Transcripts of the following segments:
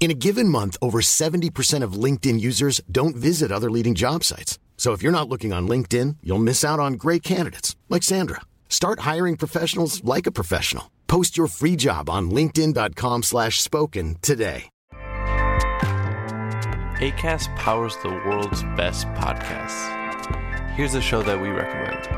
In a given month, over 70% of LinkedIn users don't visit other leading job sites. So if you're not looking on LinkedIn, you'll miss out on great candidates like Sandra. Start hiring professionals like a professional. Post your free job on linkedin.com slash spoken today. ACAST powers the world's best podcasts. Here's a show that we recommend.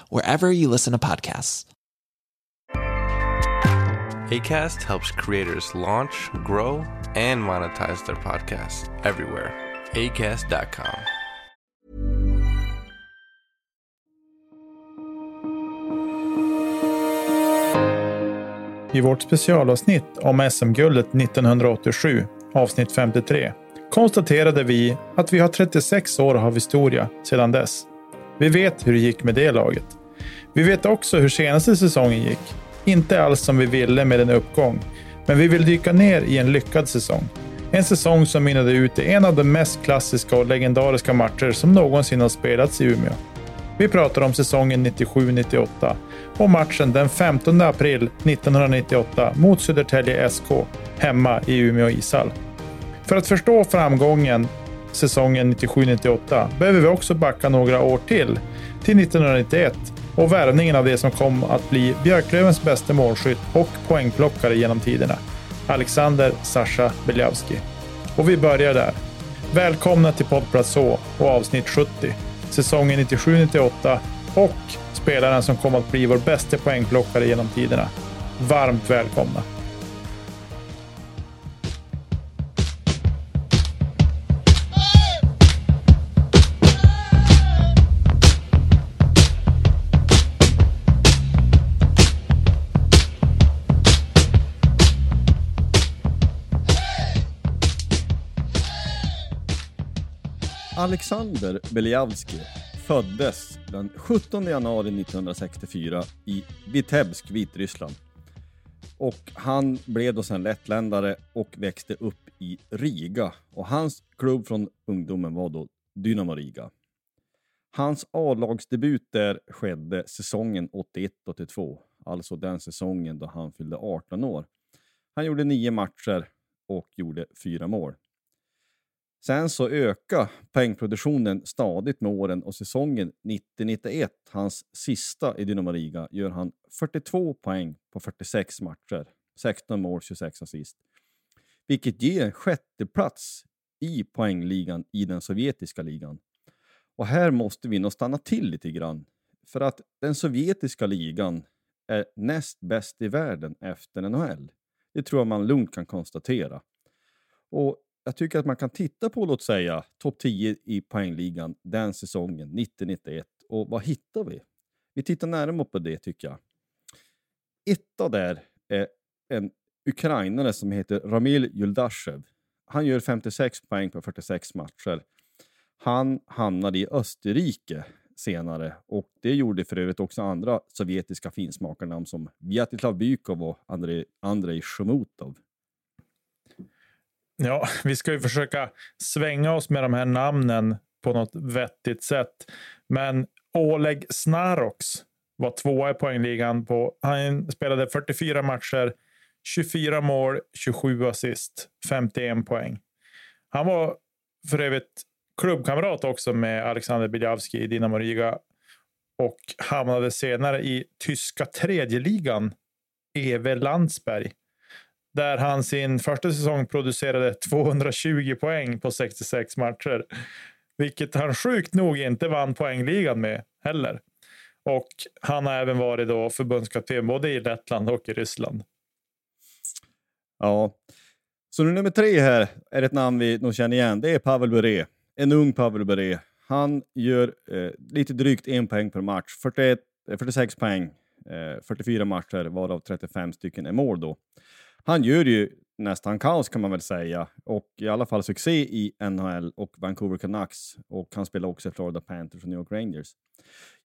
wherever you listen to podcasts. ACAST helps creators launch, grow, and monetize their podcasts everywhere. ACAST.com. I vårt specialavsnitt om SM-guldet 1987, avsnitt 53, konstaterade vi att vi har 36 år av historia sedan dess. Vi vet hur det gick med det laget. Vi vet också hur senaste säsongen gick. Inte alls som vi ville med en uppgång, men vi vill dyka ner i en lyckad säsong. En säsong som mynnade ut i en av de mest klassiska och legendariska matcher som någonsin har spelats i Umeå. Vi pratar om säsongen 97-98 och matchen den 15 april 1998 mot Södertälje SK hemma i Umeå ishall. För att förstå framgången säsongen 97-98 behöver vi också backa några år till, till 1991 och värvningen av det som kom att bli Björklövens bästa målskytt och poängplockare genom tiderna, Alexander Sasha Beliavski. Och vi börjar där. Välkomna till Poddplats H och avsnitt 70, säsongen 97-98 och spelaren som kom att bli vår bästa poängplockare genom tiderna. Varmt välkomna! Alexander Beliavski föddes den 17 januari 1964 i Vitebsk, Vitryssland. Och han blev då sen lettländare och växte upp i Riga. Och hans klubb från ungdomen var då Dynamo Riga. Hans A-lagsdebut där skedde säsongen 81-82, alltså den säsongen då han fyllde 18 år. Han gjorde nio matcher och gjorde fyra mål. Sen så ökade poängproduktionen stadigt med åren och säsongen 90-91, hans sista i Dynamo Riga, gör han 42 poäng på 46 matcher. 16 mål, 26 assist. Vilket ger en sjätte plats i poängligan i den sovjetiska ligan. Och här måste vi nog stanna till lite grann. För att den sovjetiska ligan är näst bäst i världen efter NHL. Det tror jag man lugnt kan konstatera. Och jag tycker att man kan titta på, låt säga, topp 10 i poängligan den säsongen, 90-91. Och vad hittar vi? Vi tittar närmare på det tycker jag. Etta där är en ukrainare som heter Ramil Yuldashev. Han gör 56 poäng på 46 matcher. Han hamnade i Österrike senare och det gjorde för övrigt också andra sovjetiska finsmakarnamn som Vjatislav Bykov och Andrei, Andrei Ja, vi ska ju försöka svänga oss med de här namnen på något vettigt sätt. Men Oleg Snaroks var tvåa i poängligan. På, han spelade 44 matcher, 24 mål, 27 assist, 51 poäng. Han var för övrigt klubbkamrat också med Alexander Biljavski i Dinamo Riga och hamnade senare i tyska tredjeligan, Eve Landsberg, där han sin första säsong producerade 220 poäng på 66 matcher, vilket han sjukt nog inte vann poängligan med heller. Och han har även varit då förbundskapten både i Lettland och i Ryssland. Ja, så nu nummer tre här är ett namn vi nog känner igen. Det är Pavel Bure. En ung Pavel Bure. Han gör eh, lite drygt en poäng per match. 41, 46 eh, poäng, eh, 44 matcher, varav 35 stycken är mål då. Han gör ju nästan kaos kan man väl säga och i alla fall succé i NHL och Vancouver Canucks och han spelar också i Florida Panthers och New York Rangers.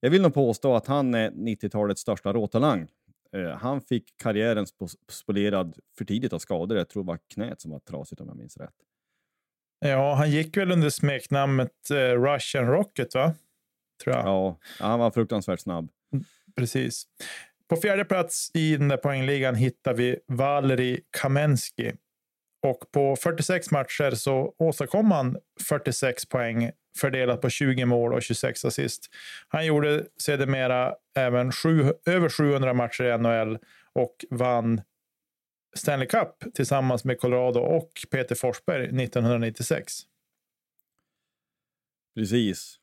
Jag vill nog påstå att han är 90-talets största råtalang. Uh, han fick karriären spolierad för tidigt av skador. Jag tror det var knät som var trasigt om jag minns rätt. Ja, han gick väl under smeknamnet uh, Russian Rocket, va? Tror jag. Ja, han var fruktansvärt snabb. Mm, precis. På fjärde plats i den där poängligan hittar vi Valeri Kamenski. Och på 46 matcher så åstadkom han 46 poäng fördelat på 20 mål och 26 assist. Han gjorde sedermera även sju, över 700 matcher i NHL och vann Stanley Cup tillsammans med Colorado och Peter Forsberg 1996. Precis.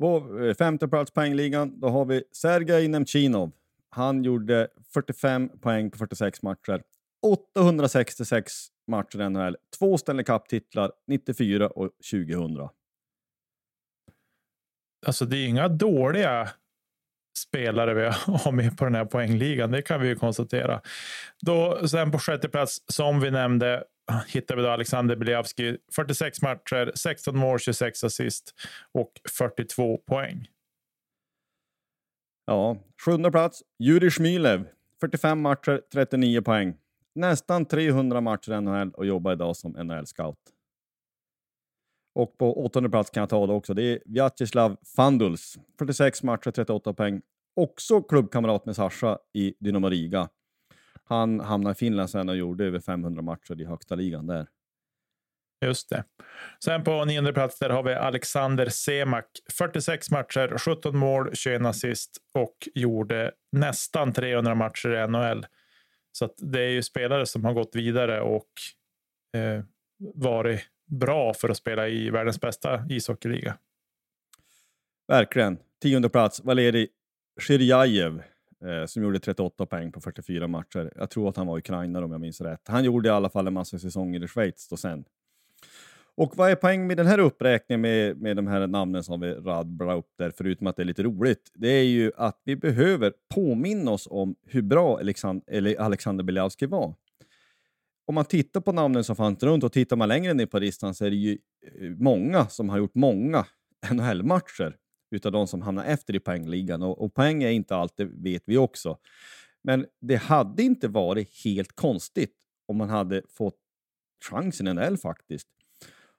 På eh, femte plats poängligan, då har vi Sergej Nemchinov. Han gjorde 45 poäng på 46 matcher. 866 matcher i NHL. Två Stanley Cup-titlar 94 och 2000. Alltså det är inga dåliga spelare vi har med på den här poängligan. Det kan vi ju konstatera. Då, sen på sjätte plats, som vi nämnde, hittar vi då Alexander Biljavski. 46 matcher, 16 mål, 26 assist och 42 poäng. Ja, sjunde plats, Juri Smylev. 45 matcher, 39 poäng. Nästan 300 matcher i NHL och jobbar idag som NHL-scout. Och på åttonde plats kan jag ta det också. Det är Vyacheslav Fanduls. 46 matcher, 38 poäng. Också klubbkamrat med Sasha i Dynamo Riga. Han hamnade i Finland sen och gjorde över 500 matcher i högsta ligan där. Just det. Sen på nionde plats där har vi Alexander Semak. 46 matcher, 17 mål, 21 assist och gjorde nästan 300 matcher i NHL. Så det är ju spelare som har gått vidare och eh, varit bra för att spela i världens bästa ishockeyliga. Verkligen. Tionde plats, Valeri Shirjajev eh, som gjorde 38 poäng på 44 matcher. Jag tror att han var ukrainare om jag minns rätt. Han gjorde i alla fall en massa säsonger i Schweiz då sen. Och vad är poängen med den här uppräkningen med, med de här namnen som vi rabblar upp där, förutom att det är lite roligt? Det är ju att vi behöver påminna oss om hur bra Alexander, Alexander Biljavski var. Om man tittar på namnen som fanns runt och tittar man längre ner på listan så är det ju eh, många som har gjort många NHL-matcher utav de som hamnar efter i poängligan. Och, och poäng är inte allt, det vet vi också. Men det hade inte varit helt konstigt om man hade fått chansen i NHL faktiskt.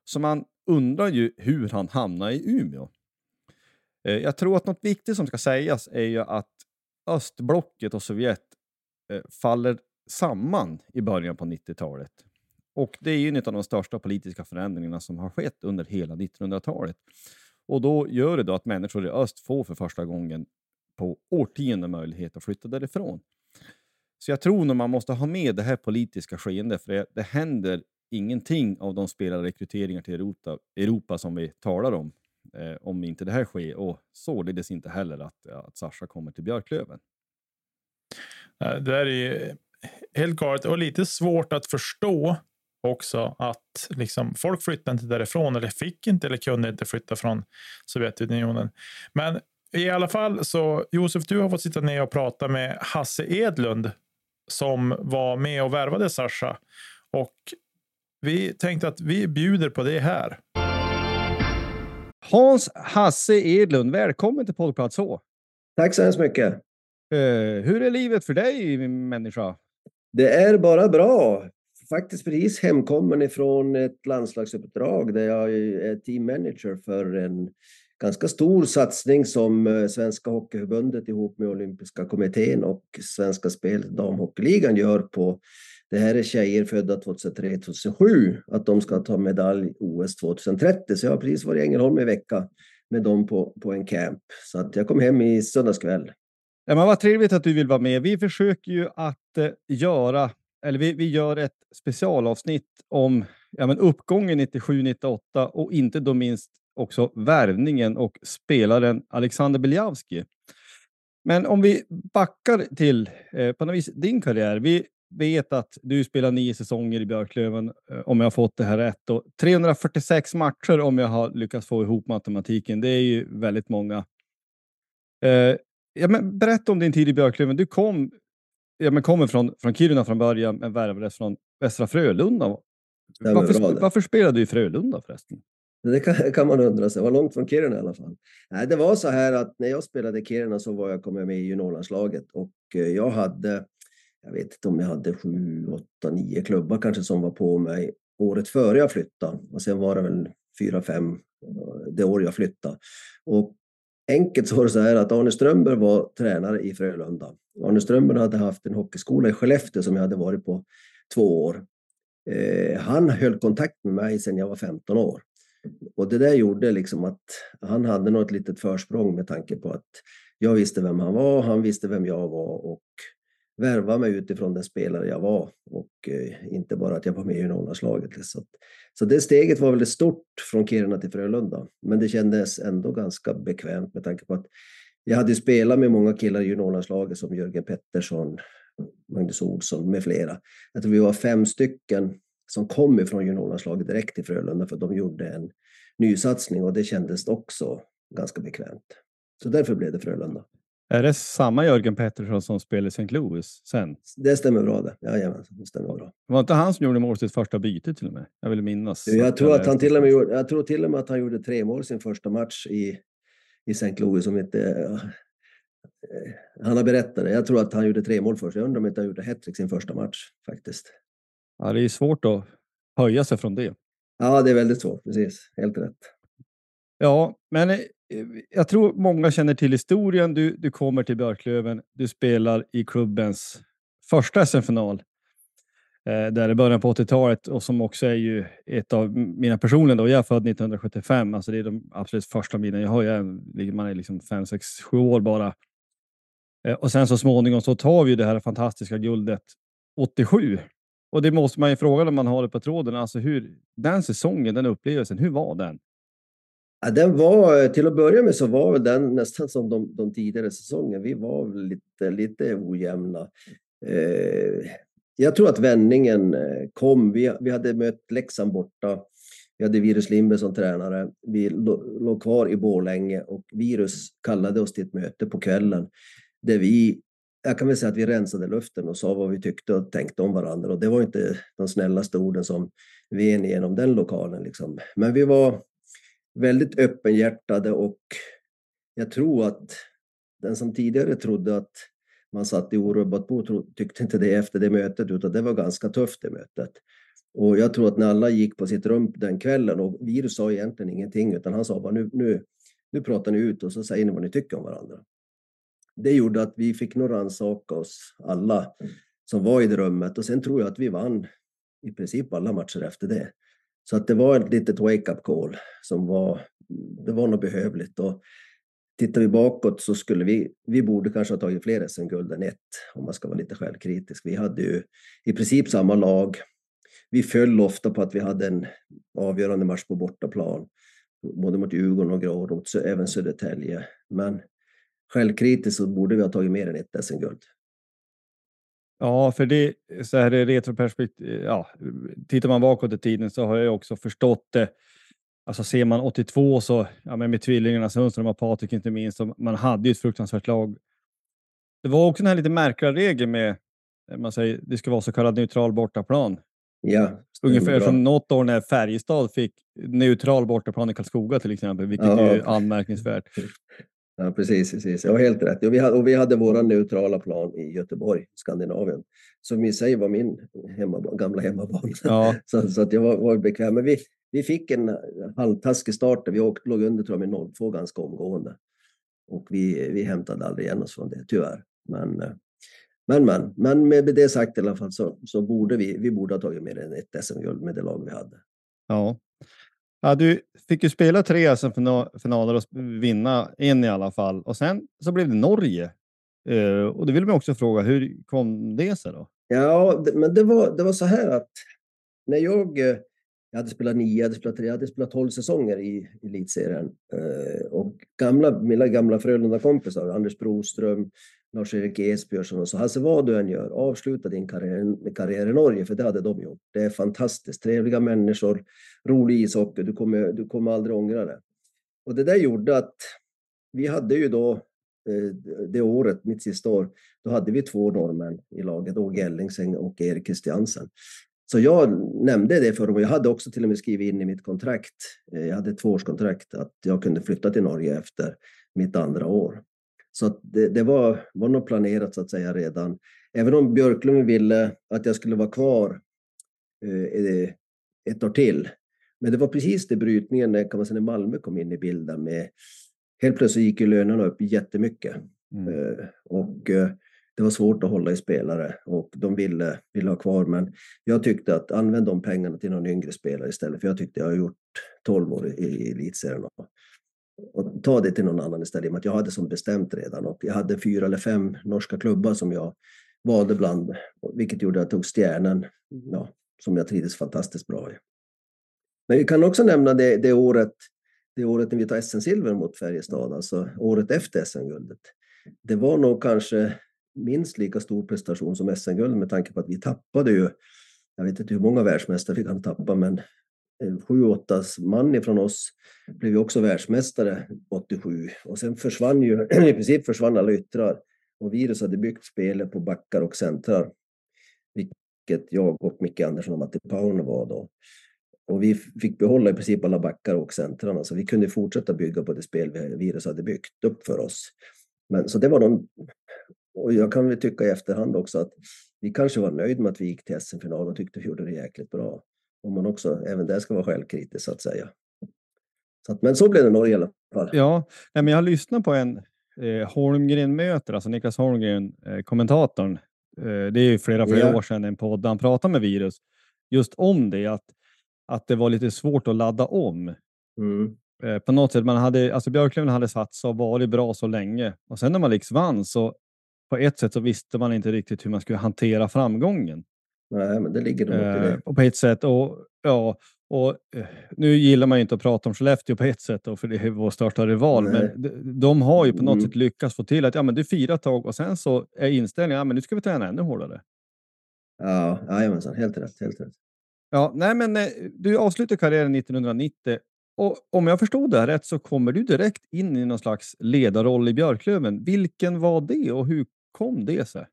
Så man undrar ju hur han hamnade i Umeå. Eh, jag tror att något viktigt som ska sägas är ju att östblocket och Sovjet eh, faller samman i början på 90-talet. Och det är ju en av de största politiska förändringarna som har skett under hela 1900-talet. Och då gör det då att människor i öst får för första gången på årtionden möjlighet att flytta därifrån. Så jag tror nog man måste ha med det här politiska skeendet, för det, det händer ingenting av de spelarrekryteringar till Europa, Europa som vi talar om, eh, om inte det här sker. Och således inte heller att, att Sascha kommer till Björklöven. Eh, det är ju helt galet och lite svårt att förstå också att liksom, folk flyttade inte därifrån eller fick inte eller kunde inte flytta från Sovjetunionen. Men i alla fall så Josef, du har fått sitta ner och prata med Hasse Edlund som var med och värvade Sascha. Och vi tänkte att vi bjuder på det här. Hans Hasse Edlund, välkommen till Poddplats H. Tack så hemskt mycket. Uh, hur är livet för dig, människa? Det är bara bra. Faktiskt precis hemkommen ifrån ett landslagsuppdrag där jag är teammanager för en ganska stor satsning som eh, Svenska Hockeyförbundet ihop med Olympiska kommittén och Svenska Spel Damhockeyligan gör på det här är tjejer födda 2003-2007, att de ska ta medalj OS 2030. Så jag har precis varit i Ängelholm i vecka med dem på, på en camp. Så att jag kom hem i söndagskväll. Ja, men vad trevligt att du vill vara med. Vi försöker ju att eh, göra, eller vi, vi gör ett specialavsnitt om ja, men uppgången 97-98 och inte då minst också värvningen och spelaren Alexander Beljavski. Men om vi backar till eh, på något vis din karriär. Vi vet att du spelar nio säsonger i Björklöven, eh, om jag har fått det här rätt. Och 346 matcher om jag har lyckats få ihop matematiken. Det är ju väldigt många. Eh, ja, men berätta om din tid i Björklöven. Du kom, ja, men kommer från, från Kiruna från början, men värvades från Västra Frölunda. Varför, varför spelade du i Frölunda förresten? Det kan, kan, man undra sig. Det var långt från Kiruna i alla fall. Nej, det var så här att när jag spelade i Kiruna så var jag kommit med i juniorlandslaget och eh, jag hade, jag vet inte om jag hade sju, åtta, nio klubbar kanske som var på mig året före jag flyttade. Och sen var det väl fyra, fem eh, det år jag flyttade. Och enkelt så var det så här att Arne Strömberg var tränare i Frölunda. Arne Strömberg hade haft en hockeyskola i Skellefteå som jag hade varit på två år. Eh, han höll kontakt med mig sedan jag var 15 år. Och det där gjorde liksom att han hade något litet försprång med tanke på att jag visste vem han var, han visste vem jag var och värva mig utifrån den spelare jag var och eh, inte bara att jag var med i juniorlandslaget. Så, så det steget var väldigt stort från Kiruna till Frölunda, men det kändes ändå ganska bekvämt med tanke på att jag hade spelat med många killar i juniorlandslaget som Jörgen Pettersson, Magnus Olsson med flera. Jag tror vi var fem stycken som kom ifrån juniorlandslaget direkt till Frölunda för de gjorde en nysatsning och det kändes också ganska bekvämt. Så därför blev det Frölunda. Är det samma Jörgen Pettersson som spelade i St. Louis sen? Det stämmer bra det. Jajamän, det stämmer bra. Det var inte han som gjorde mål sitt första byte till och med? Jag vill minnas. Jag tror, att han till och med gjorde, jag tror till och med att han gjorde tre mål sin första match i, i St. Louis. Om inte, uh, han har berättat det. Jag tror att han gjorde tre mål först. Jag undrar om inte han gjorde hattrick sin första match faktiskt. Ja, det är svårt att höja sig från det. Ja, det är väldigt svårt. Precis, helt rätt. Ja, men eh, Eh, jag tror många känner till historien. Du, du kommer till Björklöven. Du spelar i klubbens första SM-final. Eh, där i början på 80-talet och som också är ju ett av mina personliga. Då. Jag är född 1975, alltså det är de absolut första minnen jag har. Jag, man är liksom 5, 6, 7 år bara. Eh, och sen så småningom så tar vi det här fantastiska guldet 87 och det måste man ju fråga när man har det på tråden. Alltså hur, den säsongen, den upplevelsen, hur var den? Ja, den var, till att börja med så var den nästan som de, de tidigare säsongerna. Vi var lite, lite ojämna. Eh, jag tror att vändningen eh, kom. Vi, vi hade mött Leksand borta. Vi hade Virus Lindberg som tränare. Vi låg kvar i Borlänge och Virus kallade oss till ett möte på kvällen där vi jag kan väl säga att vi rensade luften och sa vad vi tyckte och tänkte om varandra. Och det var inte de snällaste orden som ven genom den lokalen. Liksom. Men vi var väldigt öppenhjärtade och jag tror att den som tidigare trodde att man satt i orubbat bo tyckte inte det efter det mötet, utan det var ganska tufft det mötet. Och jag tror att när alla gick på sitt rum den kvällen och Virus sa egentligen ingenting, utan han sa bara nu, nu, nu pratar ni ut och så säger ni vad ni tycker om varandra det gjorde att vi fick nog rannsaka oss alla som var i det rummet och sen tror jag att vi vann i princip alla matcher efter det. Så att det var ett litet wake-up call som var, det var nog behövligt. Och tittar vi bakåt så skulle vi, vi borde kanske ha tagit fler SM-guld än ett, om man ska vara lite självkritisk. Vi hade ju i princip samma lag. Vi föll ofta på att vi hade en avgörande match på bortaplan, både mot Djurgården och Gråd och även Södertälje. Men självkritiskt så borde vi ha tagit mer än ett SM-guld. Ja, för det så här i retroperspektiv. Ja, tittar man bakåt i tiden så har jag också förstått det. Alltså ser man 82 så, ja, men med tvillingarna Sundström och Patrik inte minst, så man hade ju ett fruktansvärt lag. Det var också den här lite märkliga regeln med, man säger, det ska vara så kallad neutral bortaplan. Ja, Ungefär bra. som något år när Färjestad fick neutral bortaplan i Karlskoga till exempel, vilket ja. är anmärkningsvärt. Ja, precis. precis. Ja, helt rätt. Och vi hade, och vi hade våra neutrala plan i Göteborg, Skandinavien, som i sig var min hemma, gamla hemmabana. Ja. så, så att jag var, var bekväm. Men vi, vi fick en halvtaskig start. Vi åkte, låg under tror jag, med 0-2 ganska omgående. Och vi, vi hämtade aldrig igen oss från det, tyvärr. Men, Men, men, men med det sagt i alla fall så, så borde vi, vi borde ha tagit mer än ett SM-guld med det lag vi hade. Ja ja, du fick ju spela tre SM-finaler och vinna en i alla fall. Och sen så blev det Norge. Uh, och då vill man också fråga, hur kom det sig då? Ja, men det var, det var så här att när jag eh, jag hade spelat nio, jag hade spelat tre, jag hade spelat tolv säsonger i elitserien. Eh, och gamla, mina gamla Frölunda-kompisar, Anders Broström, Lars-Erik Esbjörnsson och så, Hasse vad du än gör, avsluta din karriär, karriär i Norge, för det hade de gjort. Det är fantastiskt, trevliga människor, rolig ishockey, du kommer, du kommer aldrig ångra det. Och det där gjorde att vi hade ju då eh, det året, mitt sista år, då hade vi två norrmän i laget, Åge Ellingsen och Erik Christiansen. Så jag nämnde det för dem. Jag hade också till och med skrivit in i mitt kontrakt, eh, jag hade ett tvåårskontrakt, att jag kunde flytta till Norge efter mitt andra år. Så det, det, var, var nog planerat så att säga redan. Även om Björklund ville att jag skulle vara kvar eh, ett år till. Men det var precis det brytningen när, kan man säga, när Malmö kom in i bilden. Med, helt plötsligt gick ju lönerna upp jättemycket. Mm. Eh, och eh, det var svårt att hålla i spelare och de ville, ville ha kvar. Men jag tyckte att använd de pengarna till någon yngre spelare istället. För jag tyckte jag har gjort 12 år i, elitserien. Och, och ta det till någon annan istället. I att jag hade som bestämt redan och jag hade fyra eller fem norska klubbar som jag valde bland. Vilket gjorde att jag tog Stjärnan, ja, som jag trivdes fantastiskt bra i. Men vi kan också nämna det, det året det året när vi tar SM-silver mot Färjestad, alltså året efter SM-guldet. Det var nog kanske minst lika stor prestation som SM-guld med tanke på att vi tappade ju, jag vet inte hur många världsmästare vi kan tappa, men sju, åtta man ifrån oss blev ju också världsmästare 87 och sen försvann ju, i princip försvann alla yttrar och Virus hade byggt spelet på backar och centrar, vilket jag och Micke Andersson och Matti Pauno var då. Och vi fick behålla i princip alla backar och centrarna, så vi kunde fortsätta bygga på det spel Virus hade byggt upp för oss. Men, så det var de och jag kan väl tycka i efterhand också att vi kanske var nöjda med att vi gick till SM-final och tyckte vi gjorde det jäkligt bra. Om man också även där ska vara självkritisk så att säga. Så att, men så blev det Norge i alla fall. Ja, men jag har lyssnat på en eh, Holmgren möter, alltså Niklas Holmgren, eh, kommentatorn. Eh, det är ju flera, flera ja. år sedan en podd där han pratade med Virus just om det, att, att det var lite svårt att ladda om. Mm. Eh, på något sätt, man hade, alltså Björklund hade satsat och varit bra så länge och sen när man liksom vann så på ett sätt så visste man inte riktigt hur man skulle hantera framgången. Nej, men det ligger nog eh, det. Och på ett sätt, och, ja, och eh, nu gillar man ju inte att prata om Skellefteå på ett sätt, då, för det är vår största rival, Nej. men de, de, har ju på något mm. sätt lyckats få till att ja, men du firar ett tag och sen så är inställningen ja, men nu ska vi träna ännu hårdare. Ja, jajamensan, helt rätt. Helt rätt. Ja, nej, men eh, du avslutade karriären 1990 och om jag förstod det här rätt så kommer du direkt in i någon slags ledarroll i Björklöven. Vilken var det och hur kom det sig?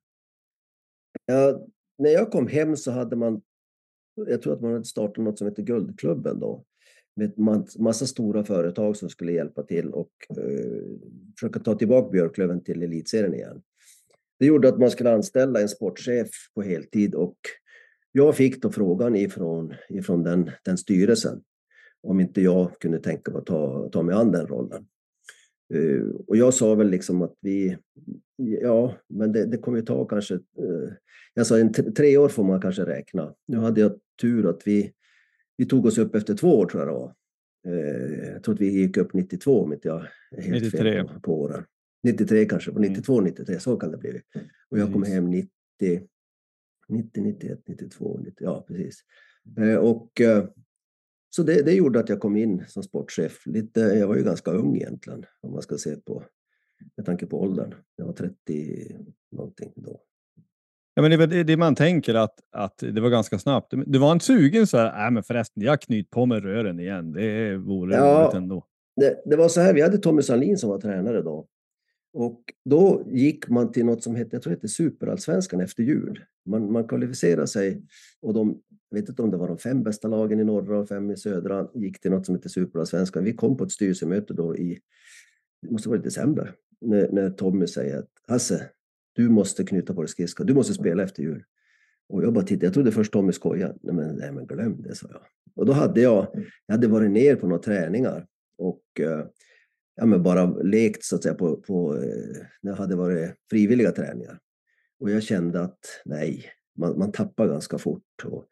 Ja, när jag kom hem så hade man, jag tror att man hade startat något som heter Guldklubben då, med massa stora företag som skulle hjälpa till och uh, försöka ta tillbaka Björklöven till elitserien igen. Det gjorde att man skulle anställa en sportchef på heltid och jag fick då frågan ifrån, ifrån den, den styrelsen om inte jag kunde tänka mig att ta, ta mig an den rollen. Uh, och jag sa väl liksom att vi, ja, men det, det kommer ju ta kanske, uh, jag sa en tre år får man kanske räkna. Nu hade jag tur att vi, vi tog oss upp efter två år tror jag det var. Uh, jag tror att vi gick upp 92 om inte jag är helt 93. fel på, på åren. 93 kanske, på 92, mm. 93, så kan det bli. Och jag kom hem 90, 90, 91, 92, 90, ja precis. Och så det, det gjorde att jag kom in som sportchef. Lite, jag var ju ganska ung egentligen, om man ska se på med tanke på åldern. Jag var 30 någonting då. Ja, men det är det man tänker att, att det var ganska snabbt. Du var inte sugen så här, nej men förresten, jag knyt på med rören igen. Det vore ja, roligt ändå. Det, det var så här, vi hade Tommy Sandlin som var tränare då. Och då gick man till något som hette, jag tror det hette Superallsvenskan efter jul. Man, man kvalificerade sig och de, jag vet inte om det var de fem bästa lagen i norra och fem i södra, gick till något som hette Superallsvenskan. Vi kom på ett styrelsemöte då i, det måste vara i december, när, när Tommy säger att Hasse, du måste knyta på dig skridskor, du måste spela efter jul. Och jag bara tittade, jag trodde först Tommy skojade. Nej men, nej men glöm det, sa jag. Och då hade jag, jag hade varit ner på några träningar och eh, ja, men bara lekt så att säga på, på eh, det hade varit frivilliga träningar. Och jag kände att nej, man, man tappar ganska fort. Och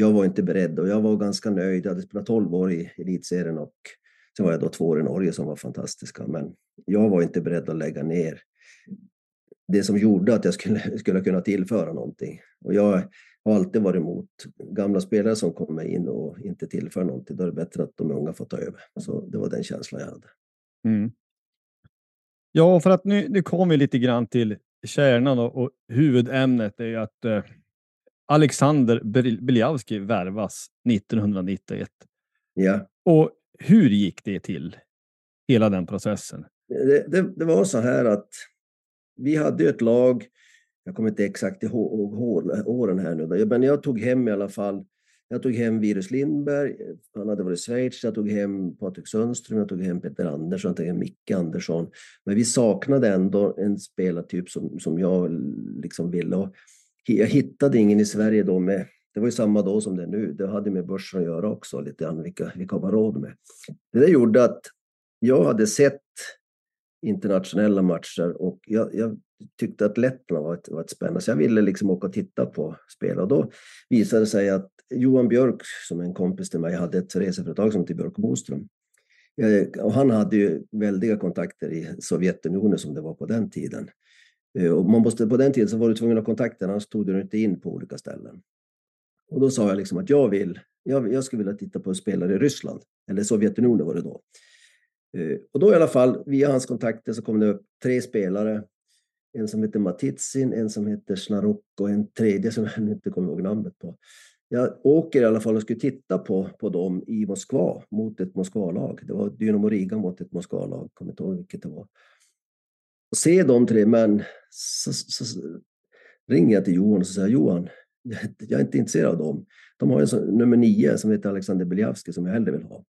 jag var inte beredd och jag var ganska nöjd. Jag hade spelat 12 år i elitserien och sen var jag då två år i Norge som var fantastiska. Men jag var inte beredd att lägga ner det som gjorde att jag skulle, skulle kunna tillföra någonting. Och jag har alltid varit emot gamla spelare som kommer in och inte tillför någonting. Då är det bättre att de unga får ta över. Så det var den känslan jag hade. Mm. Ja, för att nu, nu kommer vi lite grann till kärnan och, och huvudämnet är ju att eh, Alexander Biljavski värvas 1991. Ja. Och hur gick det till? Hela den processen? Det, det, det var så här att vi hade ett lag, jag kommer inte exakt ihåg åren här nu, men jag tog hem i alla fall jag tog hem Virus Lindberg, han hade varit i Schweiz, jag tog hem Patrik Sundström, jag tog hem Peter Andersson, jag tog hem Micke Andersson. Men vi saknade ändå en spelartyp som, som jag liksom ville. Och jag hittade ingen i Sverige då med, det var ju samma då som det är nu, det hade med börsen att göra också, lite grann vilka, vilka var råd med. Det där gjorde att jag hade sett internationella matcher och jag, jag tyckte att Lettland var ett, var ett spännande, så jag ville liksom åka och titta på spel. Och då visade det sig att Johan Björk, som är en kompis till mig, hade ett reseföretag som hette Björk och Boström. Eh, och han hade ju väldiga kontakter i Sovjetunionen som det var på den tiden. Eh, och man måste, på den tiden så var du tvungen att ha kontakter, annars tog du inte in på olika ställen. Och då sa jag liksom att jag vill, jag, jag skulle vilja titta på spelare i Ryssland, eller Sovjetunionen var det då. Eh, och då i alla fall, via hans kontakter så kom det upp tre spelare. En som heter Matitsin, en som heter Snarok och en tredje som jag inte kommer ihåg namnet på. Jag åker i alla fall och skulle titta på, på dem i Moskva mot ett Moskvalag. Det var Dynamo Riga mot ett Moskvalag, kommer inte ihåg vilket det var. Och se de tre män, så, så, så ringer jag till Johan och säger Johan, jag är inte intresserad av dem. De har en sån, nummer nio som heter Alexander Beliavski som jag hellre vill ha.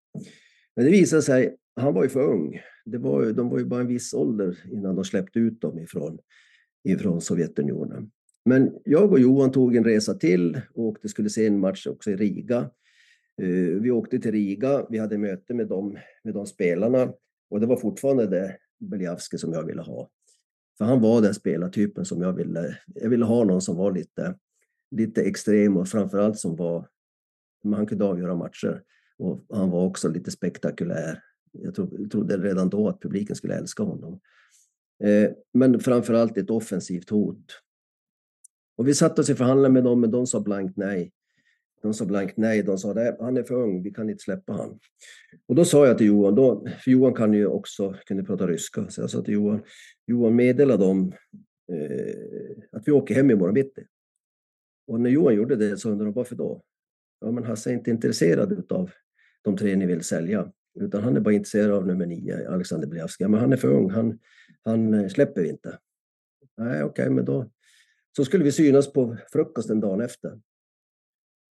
Men det visade sig, han var ju för ung. Det var ju, de var ju bara en viss ålder innan de släppte ut dem ifrån, ifrån Sovjetunionen. Men jag och Johan tog en resa till och åkte, skulle se en match också i Riga. Eh, vi åkte till Riga, vi hade möte med de, med de spelarna och det var fortfarande det Beliavski som jag ville ha. För han var den spelartypen som jag ville. Jag ville ha någon som var lite, lite extrem och framförallt som var, han kunde avgöra matcher. Och han var också lite spektakulär. Jag, trodde redan då att publiken skulle älska honom. Eh, men framförallt ett offensivt hot. Och vi satt oss i förhandlingar med dem, men de sa blankt nej. De sa blankt nej. De sa att han är för ung, vi kan inte släppa han. Och då sa jag till Johan, då, för Johan kan ju också kunde prata ryska, så jag sa till Johan, Johan meddela dem eh, att vi åker hem imorgon bitti. Och när Johan gjorde det så undrade de varför då? Ja, men Hasse är inte intresserad av de tre ni vill sälja, utan han är bara intresserad av nummer nio, Alexander Bliavsky. Men han är för ung, han, han eh, släpper vi inte. Nej, okej, okay, men då, så skulle vi synas på frukosten dagen efter.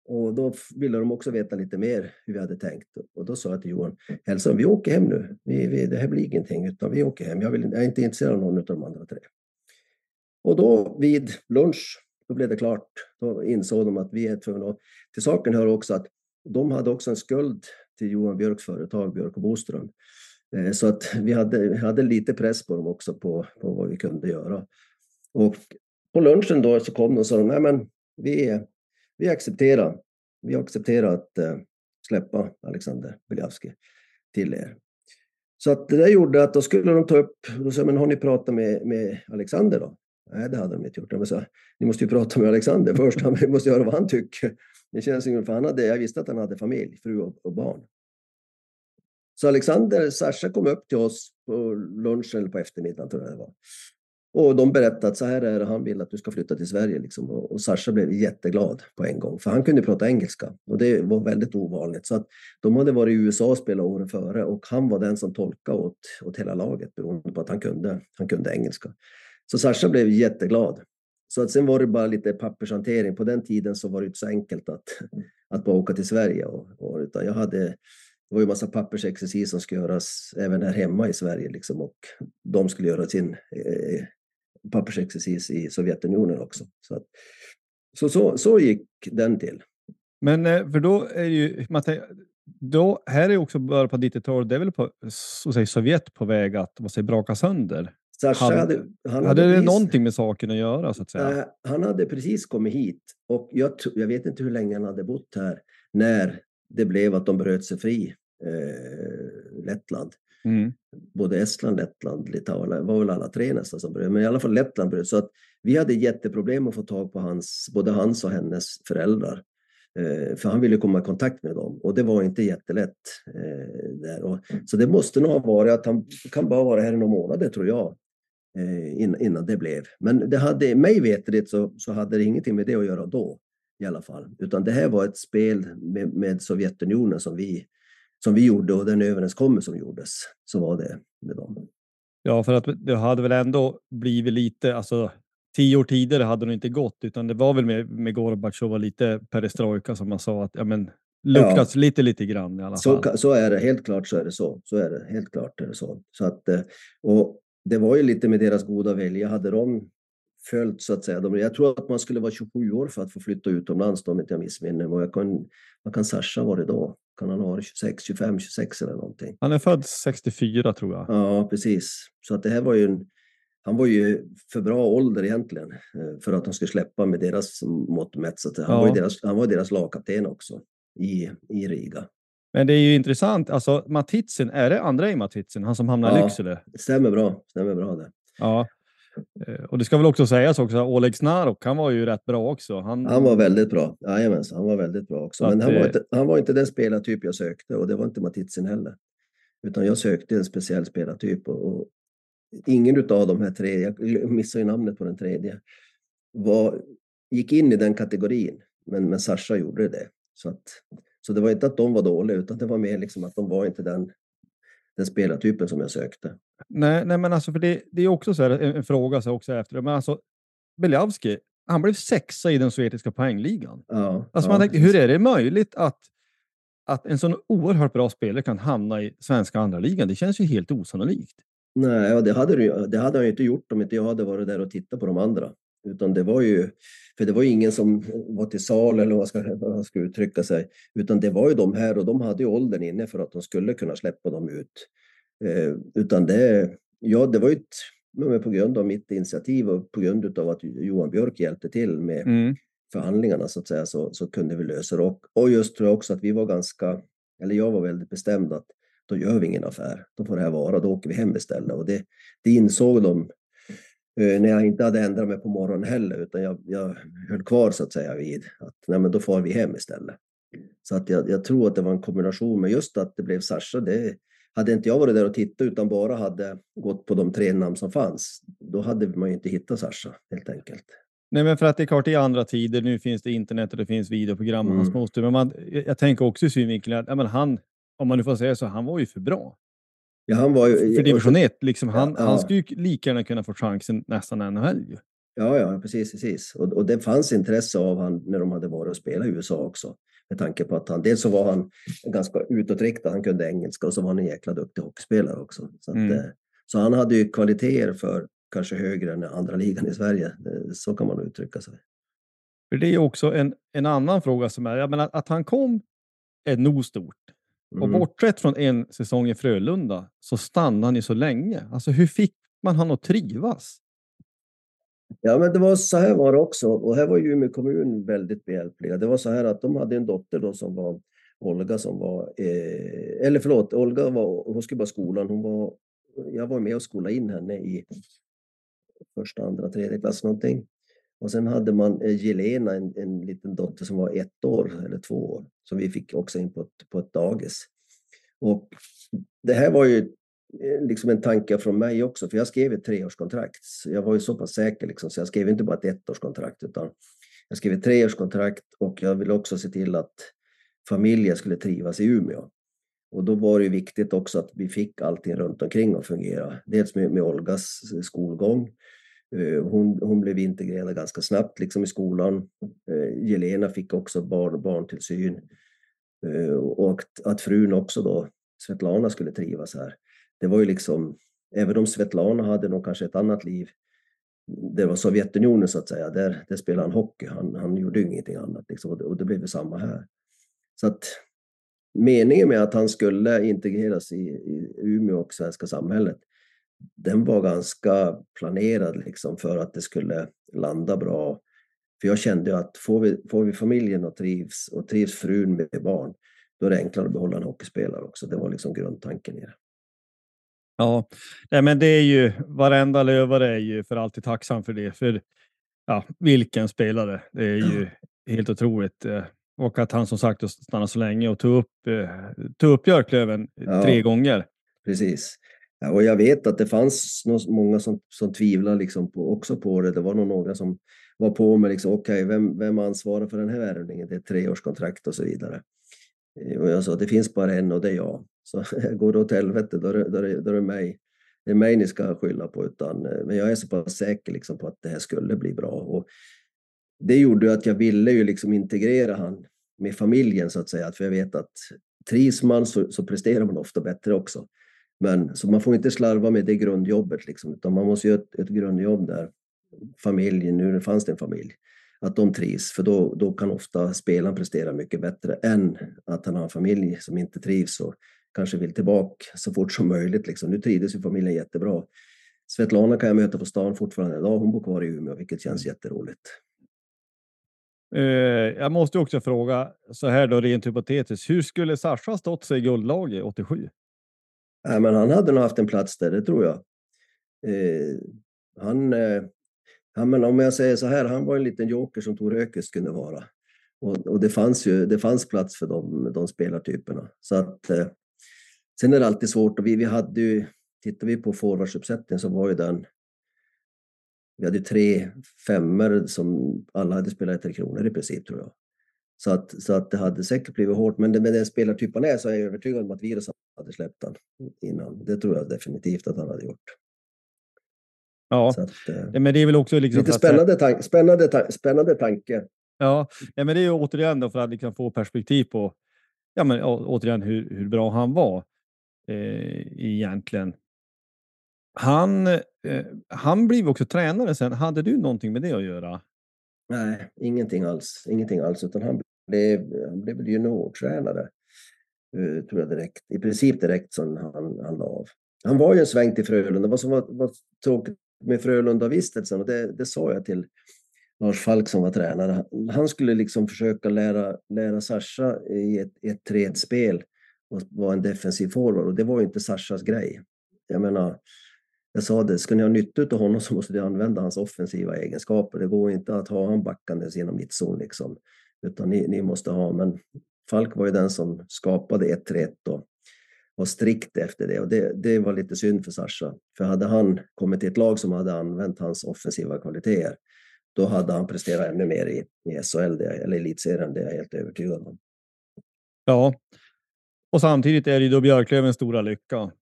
Och då ville de också veta lite mer hur vi hade tänkt. Och då sa jag till Johan, hälsa, vi åker hem nu. Vi, vi, det här blir ingenting, utan vi åker hem. Jag, vill, jag är inte intresserad av någon av de andra tre. Och då vid lunch, då blev det klart. Då insåg de att vi är tvungna att... Till saken hör också att de hade också en skuld till Johan Björks företag, Björk och Boström. Eh, så att vi hade, hade lite press på dem också på, på vad vi kunde göra. Och på lunchen då så kom de och sa nej men vi, vi accepterar, vi accepterar att eh, släppa Alexander Beljavski till er. Så att det där gjorde att då skulle de ta upp, då sa men har ni pratat med, med Alexander då? Nej, det hade de inte gjort. De sa, ni måste ju prata med Alexander först, vi måste göra vad han tycker. Det känns ju, för han hade, jag visste att han hade familj, fru och, och barn. Så Alexander, Sasha kom upp till oss på lunchen eller på eftermiddagen tror jag det var. Och de berättade att så här är det, han vill att du ska flytta till Sverige. Liksom. Och, och Sasha blev jätteglad på en gång, för han kunde prata engelska. Och det var väldigt ovanligt. Så att de hade varit i USA och spelat åren före och han var den som tolkade åt, åt hela laget beroende på att han kunde, han kunde engelska. Så Sasha blev jätteglad. Så att sen var det bara lite pappershantering. På den tiden så var det inte så enkelt att, att bara åka till Sverige. Och, och, utan jag hade, det var ju massa pappersexercis som skulle göras även här hemma i Sverige. Liksom, och de skulle göra sin eh, pappersexercis i Sovjetunionen också. Så, att, så, så, så gick den till. Men eh, för då är ju, tänker, då, här är också början på 90-talet, det är väl på så säger, Sovjet på väg att vad säger, braka sönder? Sasha Hade- hade, han Hade det precis- någonting med saken att göra så att säga? Nej, han hade precis kommit hit och jag, jag vet inte hur länge han hade bott här när det blev att de bröt sig fri, eh, Lettland. Mm. Både Estland, Lettland, Litauen, det var väl alla tre nästan som bröt, men i alla fall Lettland bröt. Så att vi hade jätteproblem att få tag på hans, både hans och hennes föräldrar. Eh, för han ville komma i kontakt med dem och det var inte jättelätt. Eh, där. Och, så det måste nog ha varit att han kan bara vara här i några månader tror jag. Eh, in, innan det blev. Men det hade, mig veterligt så, så hade det ingenting med det att göra då. I alla fall. Utan det här var ett spel med, med Sovjetunionen som vi, som vi gjorde och den överenskommelse som gjordes. Så var det med dem. Ja, för att det hade väl ändå blivit lite, alltså tio år tidigare hade det inte gått, utan det var väl med, med Gorbatjov lite perestrojka som man sa att ja, men luckras lite, lite grann i alla Så, fall. så är det, helt klart så är det så. Så är det, helt klart är det så. så att, eh, och det var ju lite med deras goda vilja. Hade de följt så att säga, de, jag tror att man skulle vara 27 år för att få flytta utomlands då, om inte jag missminner mig. Kan, vad kan Sasha vara då? Kan han ha varit 26, 25, 26 eller någonting? Han är född 64 tror jag. Ja, precis. Så att det här var ju en, han var ju för bra ålder egentligen eh, för att de skulle släppa med deras mått mätt. Så han, Ja. var deras, han var deras lagkapten också i, i Riga. Men det är ju intressant, alltså Matitsen, är det Andrei Matitsen, han som hamnar i Ja. Lycksele? Det stämmer bra. Stämmer bra det. Ja. Eh, Och det ska väl också sägas också, Oleg Snarok, han var ju rätt bra också. Han, Han var väldigt bra. Jajamensan, han var väldigt bra också. Så Men han var, inte, han var inte den spelartyp jag sökte och det var inte Matitsen heller. Utan jag sökte en speciell spelartyp och, och ingen av de här tre, jag missade ju namnet på den tredje, var, gick in i den kategorin. Men, men Sasha gjorde det. Så, att, så det var inte att de var dåliga utan det var mer liksom att de var inte den, den spelartypen som jag sökte. Nej, nej, men alltså för det, det är också så här, en, en fråga så också efter det. Men alltså, Beljavski, han blev sexa i den sovjetiska poängligan. Ja, Alltså ja, man tänkte, hur är det möjligt att, att en sån oerhört bra spelare kan hamna i svenska andra ligan? Det känns ju helt osannolikt. Nej, ja, det, hade, det hade han ju inte gjort om inte jag hade varit där och tittat på de andra. Utan det var ju, för det var ingen som var till sal eller vad man ska, vad ska uttrycka sig. Utan det var ju de här och de hade ju åldern inne för att de skulle kunna släppa dem ut. Eh, utan det, ja, det var ju ett, på grund av mitt initiativ och på grund av att Johan Björk hjälpte till med Mm. förhandlingarna så att säga så, så kunde vi lösa det. Och, och just tror jag också att vi var ganska, eller jag var väldigt bestämd att då gör vi ingen affär. Då får det här vara, då åker vi hem istället. Och det, det insåg de när jag inte hade ändrat mig på morgonen heller, utan jag, jag höll kvar så att säga vid att nej, men då får vi hem istället. Så att jag, jag tror att det var en kombination, men just att det blev Sasha, det hade inte jag varit där och tittat utan bara hade gått på de tre namn som fanns, då hade man ju inte hittat Sasha helt enkelt. Nej, men för att det är klart, i andra tider, nu finns det internet och det finns videoprogram, och Mm. hans men man, jag jag tänker också i synvinkeln att ja, men han, om man nu får säga så, han var ju för bra. Ja, han var ju, För division 1, liksom, han, Ja, han skulle ju lika gärna kunna få chansen nästan NHL ju. Ja, ja, precis, precis. Och, och det fanns intresse av han när de hade varit och spelat i USA också. Med tanke på att han, dels så var han ganska utåtriktad, han kunde engelska och så var han en jäkla duktig hockeyspelare också. Så, att, Mm. eh, så han hade ju kvaliteter för kanske högre än andra ligan i Sverige. Eh, Så kan man uttrycka sig. För det är också en, en annan fråga som är, jag menar, att han kom är nog stort. Och Mm. bortsett från en säsong i Frölunda så stannade han ju så länge. Alltså hur fick man han att trivas? Ja, men det var så här var det också. Och här var ju Umeå kommun väldigt behjälpliga. Det var så här att de hade en dotter då som var Olga som var, eh, eller förlåt, Olga var, hon skulle bara skolan. Hon var, jag var med och skolade in henne i första, andra, tredje klass någonting. Och sen hade man eh, Jelena, en, en liten dotter som var ett år eller två år, som vi fick också in på ett, på ett dagis. Och det här var ju eh, liksom en tanke från mig också, för jag skrev ett treårskontrakt. Jag var ju så pass säker, liksom, så jag skrev inte bara ett ettårskontrakt, utan jag skrev ett treårskontrakt och jag ville också se till att familjen skulle trivas i Umeå. Och då var det ju viktigt också att vi fick allting runt omkring att fungera. Dels med, med Olgas eh, skolgång. Eh, hon, hon blev integrerad ganska snabbt liksom i skolan. Eh, Jelena fick också barn, barntillsyn. Eh, och att, att frun också då, Svetlana, skulle trivas här. Det var ju liksom, även om Svetlana hade nog kanske ett annat liv, det var Sovjetunionen så att säga, där, där spelade han hockey. Han, han gjorde ju ingenting annat liksom, och, det, och det blev ju samma här. Så att meningen med att han skulle integreras i, i Umeå och svenska samhället, den var ganska planerad liksom för att det skulle landa bra. För jag kände ju att får vi, får vi familjen och trivs och trivs frun med barn, då är det enklare att behålla en hockeyspelare också. Det var liksom grundtanken i det. Ja, nej, men det är ju varenda lövare är ju för alltid tacksam för det. För ja, vilken spelare. Det är ju helt otroligt. eh, Och att han som sagt stannade så länge och tog upp, eh, tog upp Björklöven Ja. tre gånger. Precis. Och jag vet att det fanns många som, som tvivlade liksom på, också på det. Det var nog några som var på mig. liksom, okej, vem, vem ansvarar för den här värvningen? Det är ett treårskontrakt och så vidare. Eh, och jag sa, det finns bara en och det är jag. Så går det åt helvete, då är det, då är det, då är det mig. Det är mig ni ska skylla på. Utan, eh, men jag är så pass säker liksom på att det här skulle bli bra. Och det gjorde att jag ville ju liksom integrera han med familjen så att säga. För jag vet att trivs man så, så presterar man ofta bättre också. Men så man får inte slarva med det grundjobbet liksom, utan man måste göra ett, ett grundjobb där familjen, nu fanns det en familj, att de trivs, för då, då kan ofta spelaren prestera mycket bättre än att han har en familj som inte trivs och kanske vill tillbaka så fort som möjligt. Liksom. Nu trivdes ju familjen jättebra. Svetlana kan jag möta på stan fortfarande idag. Hon bor kvar i Umeå, vilket känns jätteroligt. Eh, jag måste också fråga så här då rent hypotetiskt. Hur skulle Sascha ha stått sig i guldlaget 87? Nej, men han hade nog haft en plats där, det tror jag. Eh, han, eh, han, men om jag säger så här, han var en liten joker som Tor Ökes kunde vara. Och, och det fanns ju det fanns plats för de, de spelartyperna. Så att, eh, sen är det alltid svårt. Och vi, vi hade ju, tittar vi på forwardsuppsättningen så var ju den vi hade tre femmer som alla hade spelat i Tre Kronor i princip tror jag. Så att, så att det hade säkert blivit hårt. Men det, med den spelartyp han är så är jag övertygad om att Virus hade släppt han innan. Det tror jag definitivt att han hade gjort. Ja, att, eh, Ja, men det är väl också liksom lite spännande, tank, spännande, tank, spännande tanke. Ja, ja, men det är ju återigen då för att liksom få perspektiv på ja, men å- återigen hur, hur bra han var eh, egentligen. Han, eh, han blev också tränare sen. Hade du någonting med det att göra? Nej, ingenting alls. Ingenting alls. Utan han blev, han blev juniortränare. Eh, tror jag direkt. I princip direkt som han, han la av. Han var ju en sväng till Frölunda. Vad som var, var tråkigt med Frölunda-vistelsen, och det, det sa jag till Lars Falk som var tränare. Han skulle liksom försöka lära, lära Sascha i ett, ett tredspel och vara en defensiv forward. Och det var ju inte Saschas grej. Jag menar, jag sa det, ska ni ha nytta av honom så måste ni använda hans offensiva egenskaper. Det går inte att ha han backandes genom mittzon liksom. Utan ni, ni måste ha, men Falk var ju den som skapade 1-3-1 och var strikt efter det. Och det, det var lite synd för Sascha. För hade han kommit till ett lag som hade använt hans offensiva kvaliteter, då hade han presterat ännu mer i, i SHL, det, eller elitserien, det är jag helt övertygad om. Ja. Och samtidigt är det ju då Björklövens stora lycka.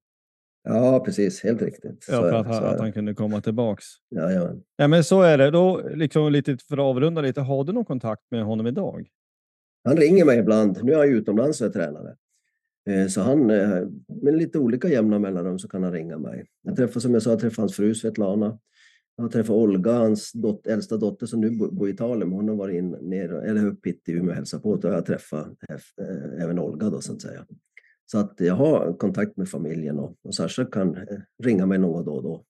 Ja, precis. Helt riktigt. Ja, för att, han- att han kunde komma tillbaks. Ja, ja. Ja, men så är det. Då liksom lite för att avrunda lite. Har du någon kontakt med honom idag? Han ringer mig ibland. Nu är han utomlands och är tränare. Eh, Så han, eh, med lite olika jämna mellanrum så kan han ringa mig. Jag träffar, som jag sa, jag träffade hans fru Svetlana. Jag träffade Olga, hans dot, äldsta dotter som nu bo- bor i Italien. Hon har varit in, ner, eller upp hit i Umeå och hälsat på. Då har jag träffat eh, även Olga då, så att säga. Så att jag har kontakt med familjen och, och Sasha kan eh, ringa mig någon då och då.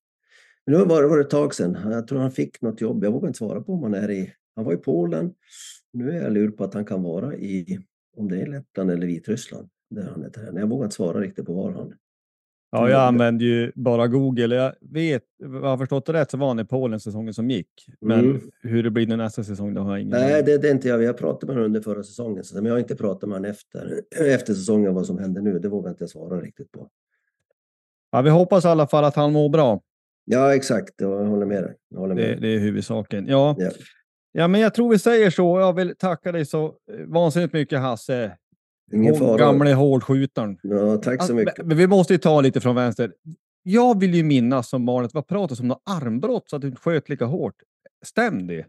Men nu var det, var det ett tag sedan. Jag tror han fick något jobb. Jag vågar inte svara på om han är i... Han var i Polen. Nu är jag lur på att han kan vara i, om det är Lettland eller Vitryssland. Där han är tränare. Jag vågar inte svara riktigt på var han. Ja, jag använder ju bara Google. Jag vet, vad jag har förstått det rätt så var han i Polen säsongen som gick. Men Mm. hur det blir nästa säsong, det har jag ingen Nej, det, det är inte jag. Vi har pratat med honom under förra säsongen. Men jag har inte pratat med honom efter, efter säsongen vad som händer nu. Det vågar inte jag svara riktigt på. Ja, vi hoppas i alla fall att han mår bra. Ja, exakt. Jag håller med dig. Jag håller med Det, det är huvudsaken. Ja. Ja. ja, men jag tror vi säger så. Jag vill tacka dig så eh, vansinnigt mycket Hasse. Ingen fara. Gamle hårdskjutaren. Ja, tack så Ah, mycket. Men men vi måste ju ta lite från vänster. Jag vill ju minnas som barn att det var pratat om något armbrott så att du inte sköt lika hårt. Stäm det?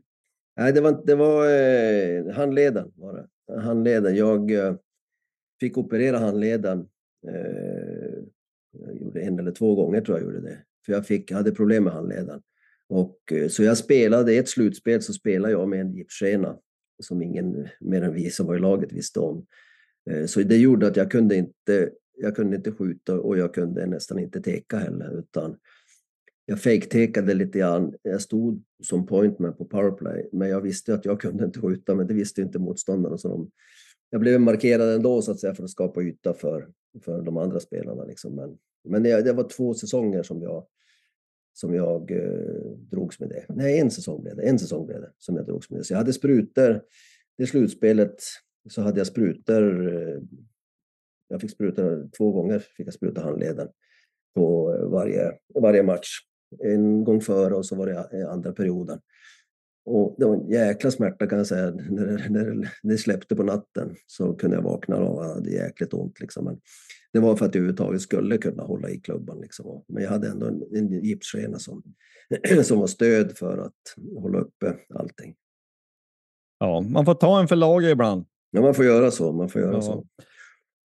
Nej, det var, det var eh, handleden. Var det. handleden. Jag eh, fick operera handleden. Eh, jag gjorde en eller två gånger tror jag gjorde det. För jag, fick, hade problem med handleden. Och, eh, så jag spelade, i ett slutspel så spelade jag med en gipsskena som ingen mer än vi som var i laget visste om. Eh, så det gjorde att jag kunde inte, jag kunde inte skjuta och jag kunde nästan inte teka heller. Utan jag fejktekade lite grann. Jag stod som pointman på powerplay, men jag visste att jag kunde inte skjuta, men det visste inte motståndarna. Så de, jag blev markerad ändå så att säga för att skapa yta för, för de andra spelarna. Liksom. Men, men det, det var två säsonger som jag, som jag eh, drogs med det. Nej, en säsong blev det. En säsong blev det som jag drogs med det. Så jag hade sprutor. Det slutspelet så hade jag sprutor. Eh, jag fick spruta två gånger, fick jag spruta handleden på varje, varje match. En gång före och så var det eh, andra perioden. Och det var en jäkla smärta kan jag säga. När det, när det släppte på natten så kunde jag vakna och hade jäkligt ont. Liksom. Men det var för att jag överhuvudtaget skulle kunna hålla i klubban. Liksom. Men jag hade ändå en, en gipsskena som, som var stöd för att hålla uppe allting. Ja, man får ta en för laget ibland. Ja, man får göra så. Man får göra Ja. så.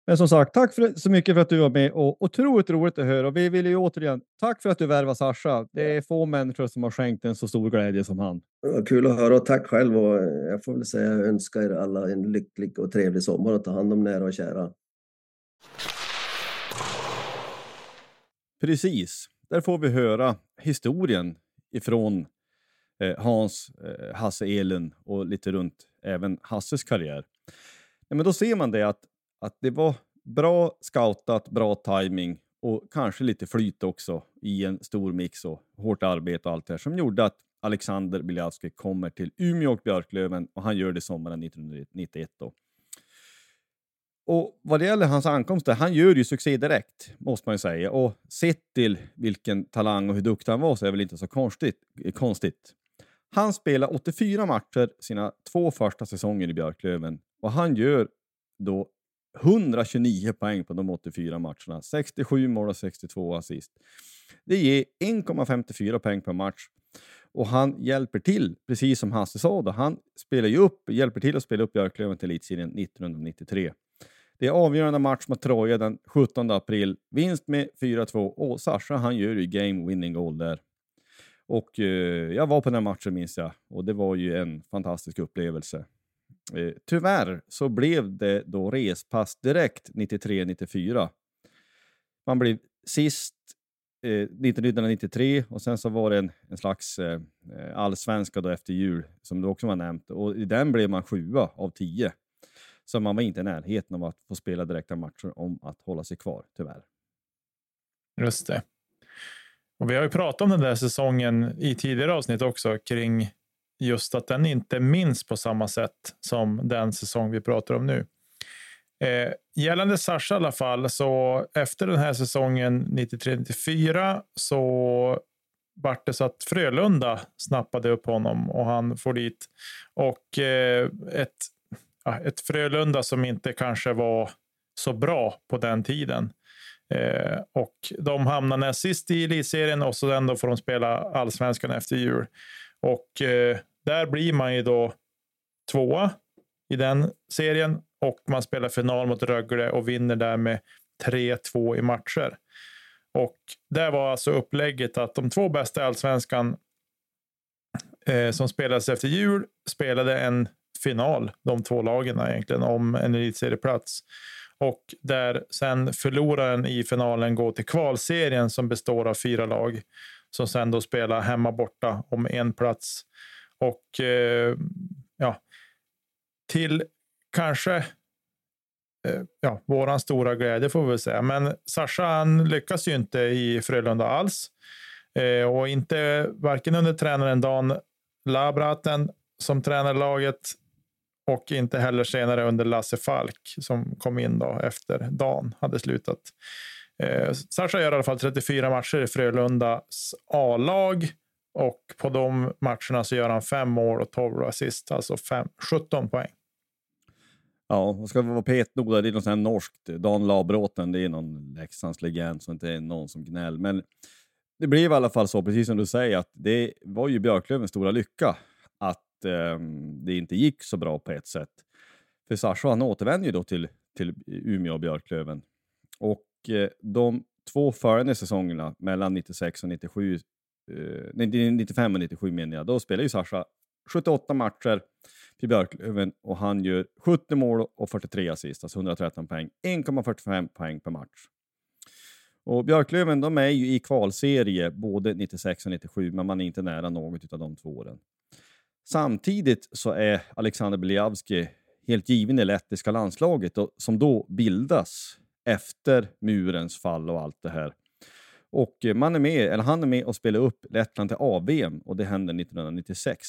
Men som sagt, tack för, så mycket för att du var med och otroligt roligt att höra. Och vi vill ju återigen, tack för att du värvade Sasha. Det är få människor som har skänkt en så stor glädje som han. Var kul att höra och tack själv. Och jag får väl säga jag önskar er alla en lycklig och trevlig sommar och ta hand om nära och kära. Precis, där får vi höra historien ifrån eh, Hans, eh, Hasse Elin och lite runt även Hasses karriär. Ja, men då ser man det att, att det var bra scoutat, bra timing och kanske lite flyt också i en stor mix och hårt arbete och allt det här som gjorde att Alexander Biljavski kommer till Umeå och Björklöven och han gör det sommaren 1991. Då. Och vad det gäller hans ankomster, han gör ju succé direkt, måste man ju säga. Och sett till vilken talang och hur duktig han var så är det väl inte så konstigt. konstigt. Han spelar 84 matcher sina två första säsonger i Björklöven och han gör då 129 poäng på de 84 matcherna. 67 mål och 62 assist. Det ger 1,54 poäng per match. Och han hjälper till, precis som Hasse sa, då. han spelar ju upp, hjälper till att spela upp Björklöven till elitserien 1993. Det är avgörande match mot Troja den 17 april. Vinst med 4-2 och Sasha han gör ju game winning goal där. Och eh, jag var på den matchen minns jag och det var ju en fantastisk upplevelse. Eh, tyvärr så blev det då respass direkt 93-94. Man blev sist eh, 1993 och sen så var det en, en slags eh, eh allsvenska då efter jul som du också var nämnt och i den blev man sjua av tio. Så man var inte i närheten av att få spela direkta matcher om att hålla sig kvar, tyvärr. Just det. Och vi har ju pratat om den där säsongen i tidigare avsnitt också kring just att den inte minns på samma sätt som den säsong vi pratar om nu. Eh, gällande Sasha i alla fall, så efter den här säsongen 93-94 så vart det så att Frölunda snappade upp honom och han får dit. Och eh, ett, ja, ett Frölunda som inte kanske var så bra på den tiden. Eh, och de hamnar näst sist i elitserien och så ändå får de spela allsvenskan efter jul. Och eh, där blir man ju då tvåa i den serien och man spelar final mot Rögle och vinner där med 3-2 i matcher. Och där var alltså upplägget att de två bästa i allsvenskan eh, som spelades efter jul spelade en final, de två lagen egentligen, om en elitserieplats. Och där sen förloraren i finalen går till kvalserien som består av fyra lag som sen då spelar hemma borta om en plats. Och eh, ja, till kanske eh, ja, våran stora glädje får vi väl säga. Men Sasha han lyckas ju inte i Frölunda alls. Eh, och inte varken under tränaren Dan Labraten som tränar laget och inte heller senare under Lasse Falk som kom in då efter Dan hade slutat. Eh, Sasha gör i alla fall 34 matcher i Frölundas A-lag och på de matcherna så gör han fem mål och 12 assist, alltså fem, 17 poäng. Ja, och ska vi vara petnoga, det är något sånt norskt. Dan Labråten, det är någon Leksands legend, så inte är någon som gnäll. Men det blev i alla fall så, precis som du säger, att det var ju Björklövens stora lycka att eh, det inte gick så bra på ett sätt. För Sascha han återvände ju då till, till Umeå och Björklöven. Och eh, de två följande säsongerna, mellan 96 och 97, eh, 95 och 97 menar jag, då spelade ju Sascha 78 matcher till Björklöven och han gör 70 mål och 43 assist, alltså 113 poäng. 1,45 poäng per match. Och Björklöven de är ju i kvalserie både 96 och 97, men man är inte nära något av de två åren. Samtidigt så är Alexander Beliavski helt given i lettiska landslaget och, som då bildas efter murens fall och allt det här. Och man är med, eller han är med och spelar upp Lettland till AVM och det händer 1996.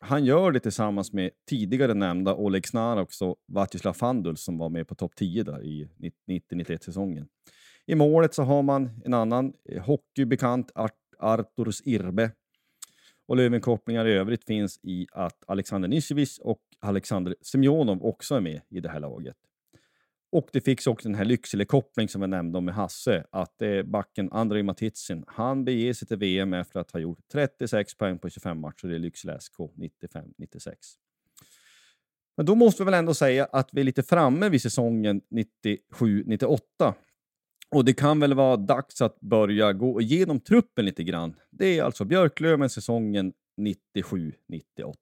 Han gör det tillsammans med tidigare nämnda Oleg Snaroks och Vatislav Fandul som var med på topp 10 där i 90-91 säsongen. I målet så har man en annan eh, hockeybekant, Art Arturs Irbe. Och Lövenkopplingar i övrigt finns i att Alexander Nisjevic och Alexander Semjonov också är med i det här laget. Och det fick också den här Lycksele-koppling som jag nämnde om med Hasse, att eh, backen Andrei Matitsin, han beger sig till VM efter att ha gjort 36 poäng på 25 matcher i Lycksele SK 95-96. Men då måste vi väl ändå säga att vi är lite framme vid säsongen 97-98. Och det kan väl vara dags att börja gå igenom truppen lite grann. Det är alltså Björklöven säsongen 97-98.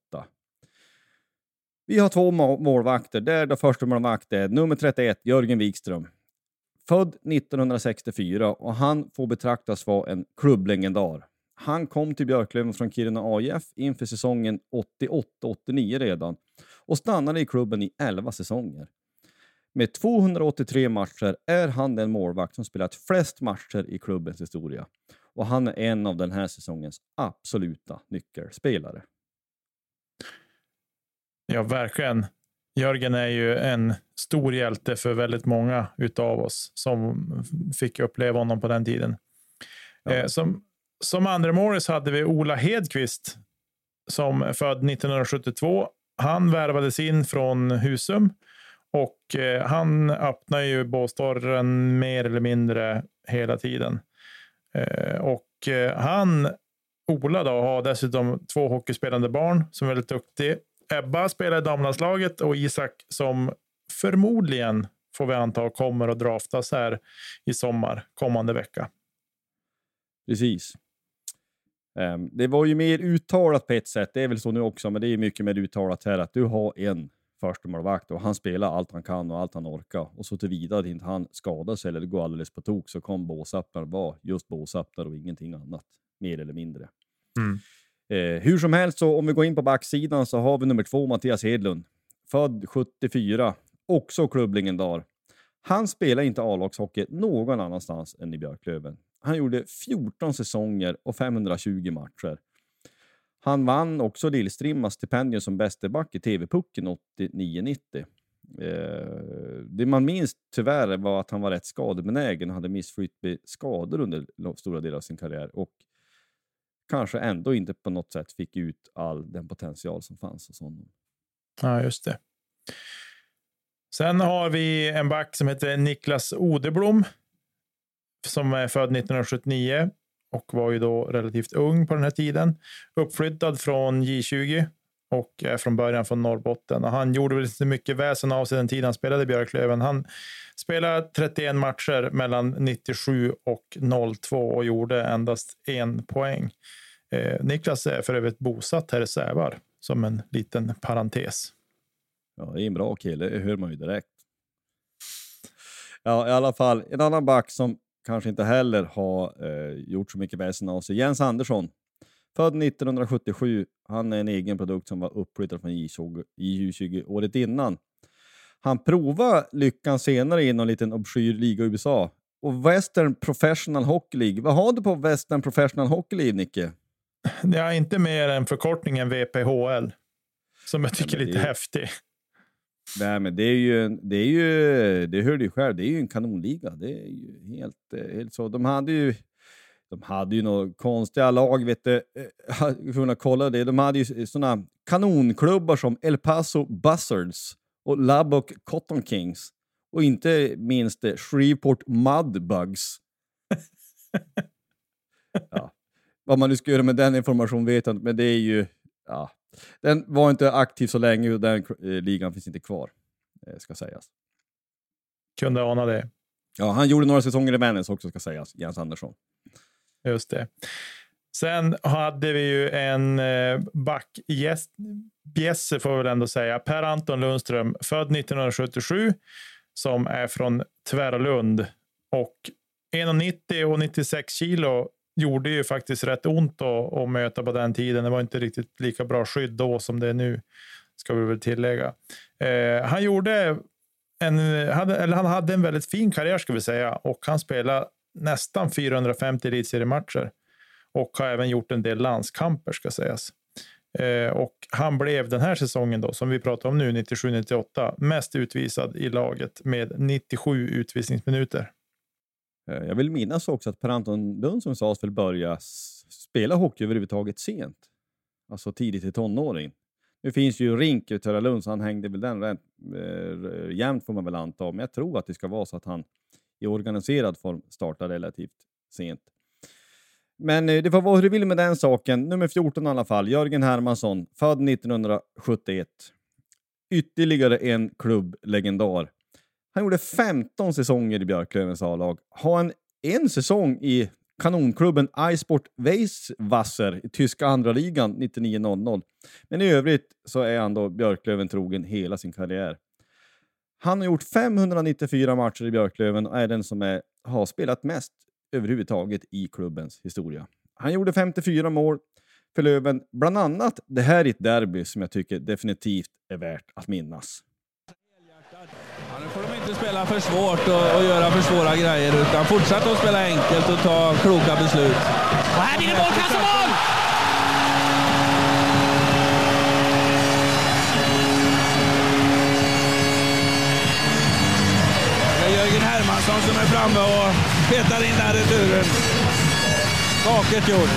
Vi har två målvakter, där det första målvakten är nummer 31, Jörgen Wikström. Född 1964 och han får betraktas vara en klubblegendar. Han kom till Björklöven från Kiruna AIF inför säsongen 88-89 redan och stannade i klubben i 11 säsonger. Med 283 matcher är han den målvakt som spelat flest matcher i klubbens historia. Och han är en av den här säsongens absoluta nyckelspelare. Ja, verkligen. Jörgen är ju en stor hjälte för väldigt många utav oss som fick uppleva honom på den tiden. Ja. Eh, som, som andra målis hade vi Ola Hedqvist som född 1972. Han värvades in från Husum och eh, han öppnar ju båsdörren mer eller mindre hela tiden. Eh, och eh, han, Ola, då, har dessutom två hockeyspelande barn som är väldigt duktig. Ebba spelar i damlandslaget och Isak som förmodligen, får vi anta, kommer att draftas här i sommar, kommande vecka. Precis. Ehm, det var ju mer uttalat på ett sätt, det är väl så nu också, men det är mycket mer uttalat här att du har en förstemålvakt och han spelar allt han kan och allt han orkar. Och så tillvida att inte han skadar sig eller går alldeles på tok så kom Båsaptar vara just Båsaptar och ingenting annat, mer eller mindre. Mm. Eh, hur som helst, så om vi går in på backsidan så har vi nummer två, Mattias Hedlund. Född 74, också klubblegendar. Han spelar inte A-lagshockey någon annanstans än i Björklöven. Han gjorde 14 säsonger och 520 matcher. Han vann också Lillstrimmas stipendium som bäste back i TV-pucken 89-90. Eh, det man minns tyvärr var att han var rätt skadebenägen och hade missflytt med skador under stora delar av sin karriär och kanske ändå inte på något sätt fick ut all den potential som fanns hos honom. Ja, just det. Sen har vi en back som heter Niklas Odeblom som är född 1979 och var ju då relativt ung på den här tiden. Uppflyttad från J20 och är från början från Norrbotten. Och han gjorde väl inte mycket väsen av sig den tiden han spelade i Björklöven. Han spelade 31 matcher mellan 97 och 02 och gjorde endast en poäng. Eh, Niklas är för övrigt bosatt här i Sävar, som en liten parentes. Ja, det är en bra kille, det hör man ju direkt. Ja, i alla fall, en annan back som kanske inte heller har eh, gjort så mycket väsen av sig. Jens Andersson, född 1977. Han är en egen produkt som var uppflyttad från J20, J20 året innan. Han provade lyckan senare i någon liten obskyr liga i USA. Och Western Professional Hockey League. Vad har du på Western Professional Hockey League, Nicke? Ja, inte mer än förkortningen VPHL. Som jag tycker är lite häftig. Nej, men det är ju, det är ju, det hör du ju själv, det är ju en kanonliga. Det är ju helt, eh, helt så. De hade ju, de hade ju några konstiga lag, vet du. Eh, kolla det. De hade ju såna kanonklubbar som El Paso Buzzards och Lubbock Cotton Kings. Och inte minst eh, Shreveport Mudbugs. ja. Vad man nu ska göra med den informationen vet jag inte, men det är ju... Ja, den var inte aktiv så länge och den eh, ligan finns inte kvar, eh, ska sägas. Kunde ana det. Ja, han gjorde några säsonger i Vännäs också, ska sägas, Jens Andersson. Just det. Sen hade vi ju en eh, back, bjässe får vi väl ändå säga, Per Anton Lundström, född 1977, som är från Tvärlund och 1,90 och 96 kilo gjorde ju faktiskt rätt ont att, att möta på den tiden. Det var inte riktigt lika bra skydd då som det är nu, ska vi väl tillägga. Eh, han gjorde en, hade, eller han hade en väldigt fin karriär ska vi säga och han spelade nästan 450 elitseriematcher och har även gjort en del landskamper ska sägas. Eh, och han blev den här säsongen då, som vi pratar om nu, 97-98, mest utvisad i laget med 97 utvisningsminuter. Eh, jag vill minnas också att Per-Anton Lundström sades väl börja spela hockey överhuvudtaget sent. Alltså tidigt i tonåring. Nu finns ju rink i Töralund så han hängde väl den rätt eh, jämnt får man väl anta. Men jag tror att det ska vara så att han i organiserad form startar relativt sent. Men eh, det får vara hur det vill med den saken. Nummer 14 i alla fall, Jörgen Hermansson, född 1971. Ytterligare en klubblegendar. Han gjorde 15 säsonger i Björklövens A-lag. Har en, en säsong i kanonklubben Eisport-Weisswasser i tyska andra ligan 99-00. Men i övrigt så är han då Björklöven trogen hela sin karriär. Han har gjort 594 matcher i Björklöven och är den som är, har spelat mest överhuvudtaget i klubbens historia. Han gjorde 54 mål för Löven, bland annat det här i ett derby som jag tycker definitivt är värt att minnas. Ja, nu får de inte spela för svårt och, och göra för svåra grejer utan fortsätta att spela enkelt och ta kloka beslut. Och här blir det mål, kassamål! Det är Jörgen Hermansson som är framme och petar in den returen. Vackert gjort.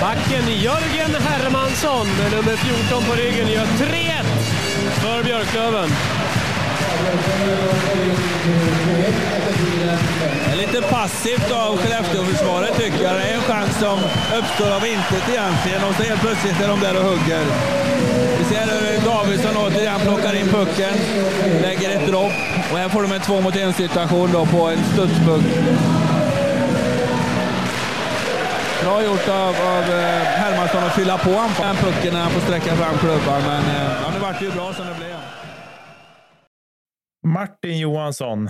Backen Jörgen Hermansson med nummer 14 på ryggen gör 3-1 för Björklöven. Det är lite passivt av Skellefteåförsvaret tycker jag. Det är en chans som uppstår av intet egentligen och så helt plötsligt är de där och hugger. Vi ser hur Davidsson återigen plockar in pucken, lägger ett dropp och här får de en två mot en situation då på en studspuck. Bra gjort av, av eh, Hermansson att fylla på den pucken när han får sträcka fram klubban, men eh, ja, nu vart det ju bra som det blev. Martin Johansson,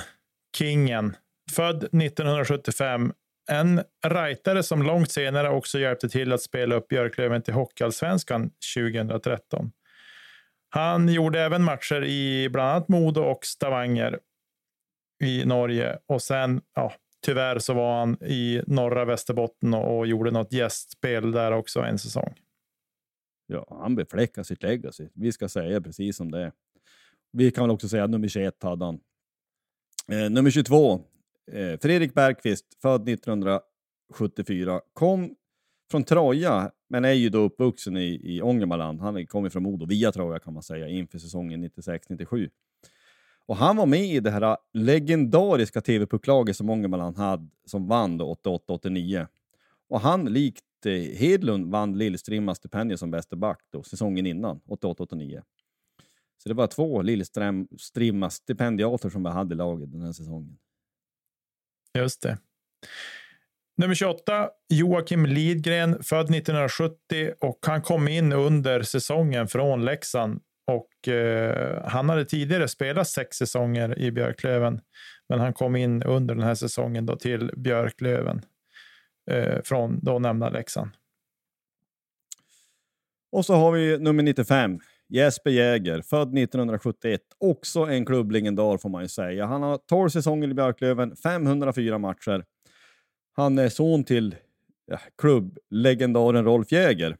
kingen, född 1975. En rightare som långt senare också hjälpte till att spela upp Björklöven till Hockeyallsvenskan 2013. Han gjorde även matcher i bland annat Modo och Stavanger i Norge och sen, ja, tyvärr så var han i norra Västerbotten och, och gjorde något gästspel där också en säsong. Ja, han befläckar sitt legacy. Vi ska säga precis som det är. Vi kan väl också säga att nummer 21 hade han. Eh, nummer 22, eh, Fredrik Bergqvist, född 1974, kom från Troja, men är ju då uppvuxen i, i Ångermanland. Han kommer från Modo via Troja kan man säga, inför säsongen 96-97. Och han var med i det här ah, legendariska TV-pucklaget som Ångermanland hade, som vann 88-89. Och han, likt eh, Hedlund, vann Lillstrimmas stipendium som bäste back då, säsongen innan, 88-89. Så det var två Lillstrimmas stipendiater som vi hade i laget den här säsongen. Just det. Nummer 28, Joakim Lidgren, född 1970 och han kom in under säsongen från Leksand. Och eh, han hade tidigare spelat sex säsonger i Björklöven, men han kom in under den här säsongen då till Björklöven eh, från då nämnda Leksand. Och så har vi nummer 95, Jesper Jäger, född 1971. Också en klubblegendar får man ju säga. Han har 12 säsonger i Björklöven, 504 matcher. Han är son till ja, klubblegendaren Rolf Jäger.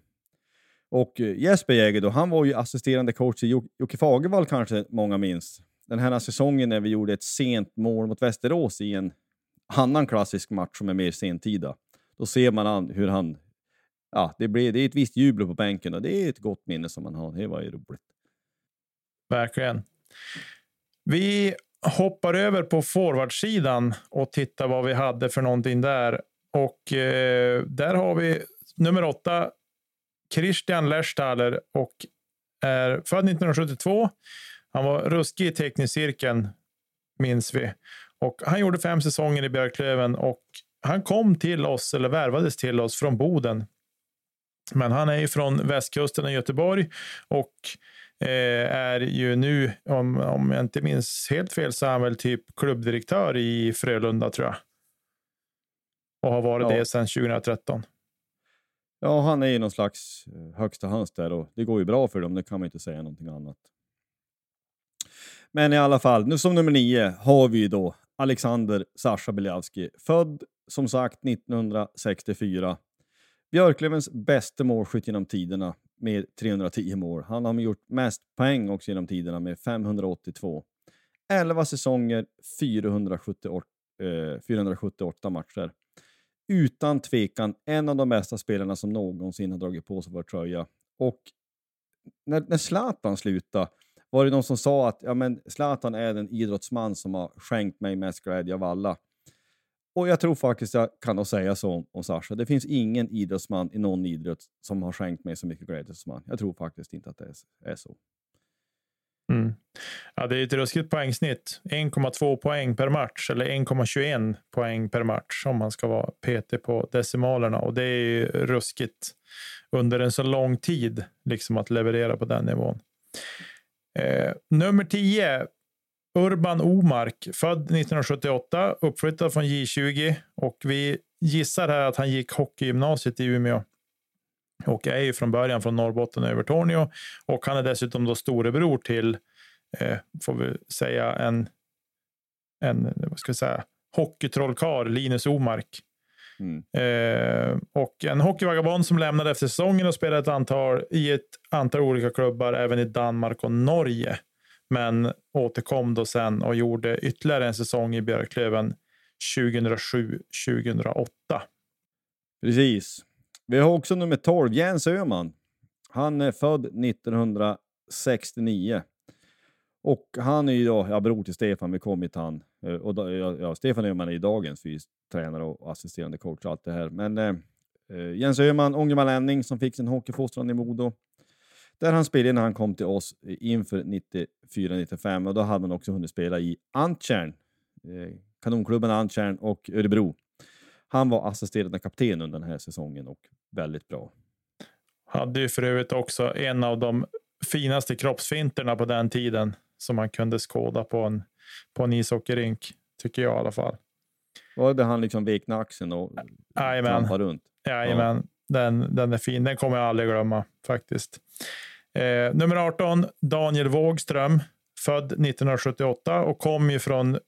Och eh, Jesper Jäger då, han var ju assisterande coach i Jocke Fagervall kanske många minns. Den här säsongen när vi gjorde ett sent mål mot Västerås i en annan klassisk match som är mer sentida. Då ser man hur han ja, det, blir, det är ett visst jubel på bänken och det är ett gott minne som man har. Det var ju roligt. Verkligen. Vi hoppar över på forwardsidan och tittar vad vi hade för någonting där. Och eh, där har vi nummer åtta, Christian Lerstaller och är född 1972. Han var ruskig i teknikcirkeln, minns vi. Och han gjorde fem säsonger i Björklöven och han kom till oss, eller värvades till oss från Boden. Men han är ju från västkusten i Göteborg och eh, är ju nu, om, om jag inte minns helt fel, så är han väl typ klubbdirektör i Frölunda tror jag. Och har varit Ja. det sedan 2013. Ja, han är ju någon slags eh, högsta höns där och det går ju bra för dem, det kan man inte säga någonting annat. Men i alla fall, nu som nummer nio har vi ju då Alexander Sasha Beliavski, född som sagt 1964. Björklövens bästa målskytt genom tiderna med 310 mål. Han har gjort mest poäng också genom tiderna med 582. 11 säsonger, 478, eh, 478 matcher. Utan tvekan en av de bästa spelarna som någonsin har dragit på sig vår tröja. Och när, när Zlatan slutade var det någon som sa att ja, men Zlatan är den idrottsman som har skänkt mig mest glädje av alla. Och jag tror faktiskt jag kan nog säga så om, om Sasha. Det finns ingen idrottsman i någon idrott som har skänkt mig så mycket glädje som han. Jag tror faktiskt inte att det är, är så. Mm. Ja, det är ett ruskigt poängsnitt. 1,2 poäng per match eller 1,21 poäng per match om man ska vara PT på decimalerna. Och det är ju ruskigt under en så lång tid liksom att leverera på den nivån. Eh, nummer 10. Urban Omark, född 1978, uppflyttad från J20 och vi gissar här att han gick hockeygymnasiet i Umeå och är ju från början från Norrbotten över Torneå och han är dessutom då storebror till, eh, får vi säga, en, en vad ska jag säga, hockeytrollkarl, Linus Omark. Mm. Eh, och en hockeyvagabond som lämnade efter säsongen och spelade ett antal, i ett antal olika klubbar, även i Danmark och Norge. Men återkom då sen och gjorde ytterligare en säsong i Björklöven 2007-2008. Precis. Vi har också nummer 12, Jens Öhman. Han är född 1969. Och han är ju då, ja, bror till Stefan, vi kom hit han. Eh, och då, ja, ja, Stefan Öhman är ju dagens fystränare och assisterande coach och allt det här. Men eh, eh Jens Öhman, ångermanlänning som fick sin hockeyfostran i Modo. Där han spelade när han kom till oss inför 94-95 och då hade han också hunnit spela i Antjärn, eh, kanonklubben Antjärn och Örebro. Han var assisterande kapten under den här säsongen och väldigt bra. Hade ju för övrigt också en av de finaste kroppsfinterna på den tiden som man kunde skåda på en, på en ishockeyrink, tycker jag i alla fall. Var det han liksom vek axeln och trampade runt? Jajamän, den, den är fin. Den kommer jag aldrig glömma faktiskt. Eh, nummer 18, Daniel Wågström, född 1978 och kom ju från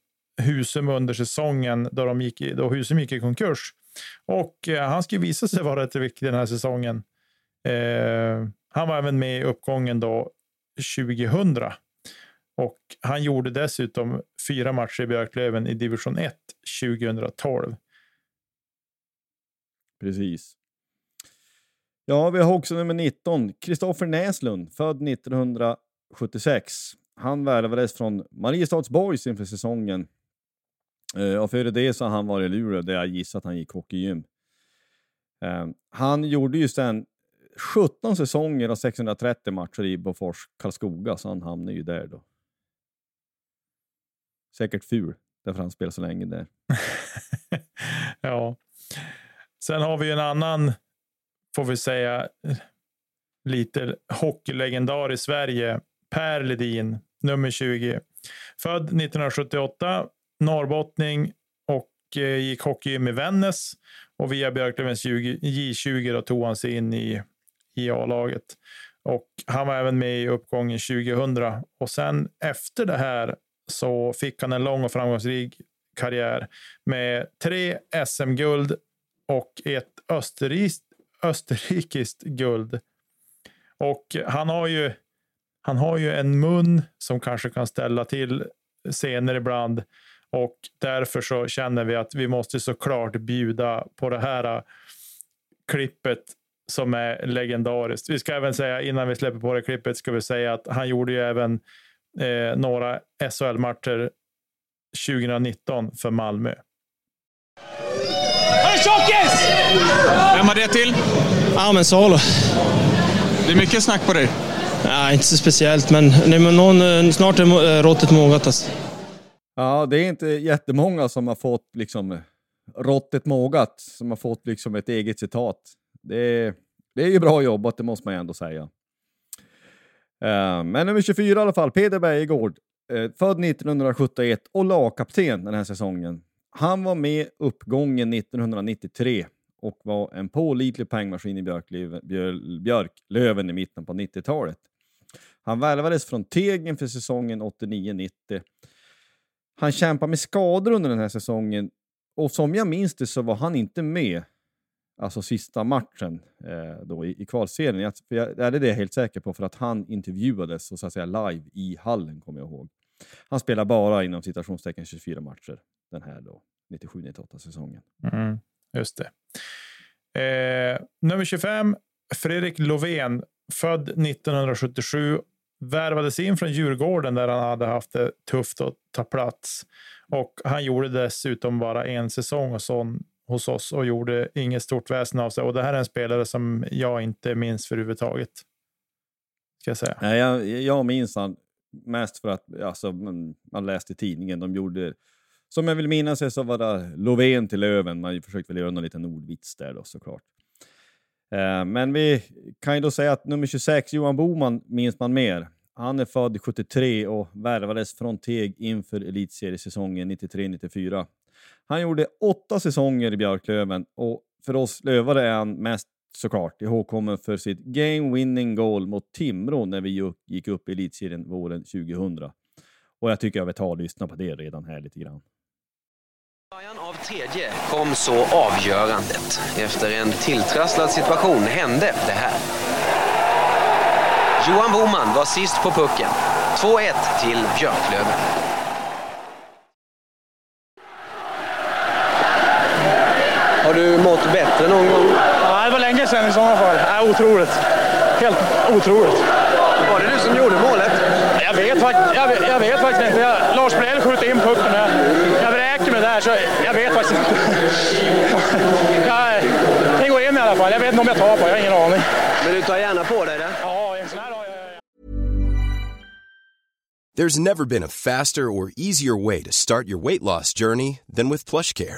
Husum under säsongen då, de gick i, då Husum gick i konkurs. Och eh, han skulle visa sig vara rätt viktig den här säsongen. Eh, han var även med i uppgången då 2000. Och han gjorde dessutom fyra matcher i Björklöven i division 1 2012. Precis. Ja, vi har också nummer 19, Kristoffer Näslund, född 1976. Han värvades från Mariestads Boys inför säsongen. Eh, Och före det så har han varit i Luleå där jag gissar att han gick hockeygym. Eh, Han gjorde ju sen 17 säsonger och 630 matcher i Bofors Karlskoga, så han hamnade ju där då. Säkert ful, därför han spelade så länge där. ja. Sen har vi ju en annan, får vi säga, lite hockeylegendar i Sverige. Per Ledin, nummer 20. Född 1978, norrbottning och eh, gick hockeygym i Vännäs. Och via Björklövens J20 då tog han sig in i, i A-laget. Och han var även med i uppgången 2000. Och sen efter det här så fick han en lång och framgångsrik karriär med tre SM-guld och ett österrikiskt, österrikiskt guld. Och han har ju. Han har ju en mun som kanske kan ställa till scener ibland och därför så känner vi att vi måste såklart bjuda på det här äh, klippet som är legendariskt. Vi ska även säga innan vi släpper på det klippet ska vi säga att han gjorde ju även eh, några SHL-matcher 2019 för Malmö. Tjockis! Vem var det till? Ja, men Salo. Det är mycket snack på dig. Nej, inte så speciellt, men någon, eh, snart är eh, råttet mogat. Alltså. Ja, det är inte jättemånga som har fått liksom råttet mågat, som har fått liksom ett eget citat. Det är, det är ju bra jobbat, det måste man ju ändå säga. Eh, men nummer 24 i alla fall, Peder Bergegård. Eh, född 1971 och lagkapten den här säsongen. Han var med uppgången 1993 och var en pålitlig pengmaskin i Björklöven, i mitten på 90-talet. Han värvades från Tegen för säsongen 89-90. Han kämpade med skador under den här säsongen och som jag minns det så var han inte med alltså sista matchen eh, då i, i kvalserien. Jag, jag, det är det jag helt säker på för att han intervjuades så, så att säga live i hallen kommer jag ihåg. Han spelar bara inom citationstecken 24 matcher den här då 97-98 säsongen. Mm, just det. Eh, nummer 25, Fredrik Lovén, född 1977, värvades in från Djurgården där han hade haft det tufft att ta plats. Och han gjorde dessutom bara en säsong hos, on, hos oss och gjorde inget stort väsen av sig. Och det här är en spelare som jag inte minns för överhuvudtaget. Ska jag säga. Nej, jag, jag minns han mest för att alltså, man, man läste i tidningen. De gjorde, som jag vill minnas det så var det Lovén till Löven. Man försökte väl göra någon liten ordvits där då såklart. Eh, men vi kan ju då säga att nummer 26, Johan Boman, minns man mer. Han är född 73 och värvades från Teg inför elitseriesäsongen 93-94. Han gjorde åtta säsonger i Björklöven och för oss lövare är han mest såklart ihågkommen för sitt game winning goal mot Timrå när vi gick upp i elitserien våren 2000. Och jag tycker jag vill ta och lyssna på det redan här lite grann. början av tredje kom så avgörandet. Efter en tilltrasslad situation hände det här. Johan Boman var sist på pucken. 2-1 till Björklöven. Har du mått bättre någon gång? Länge sedan i sådana fall. Ja, otroligt. Helt otroligt. Var det du som gjorde målet? Jag vet, fakt- jag vet, jag vet faktiskt inte. Jag, Lars Brell skjuter in pucken. Jag, jag vräker mig där, så jag vet faktiskt inte. Jag, den går in i alla fall. Jag vet inte om jag tar på Jag har ingen aning. Men du tar gärna på dig det? Ja, en sån här har jag. There's never been a faster or easier way to start your weight loss journey than with PlushCare.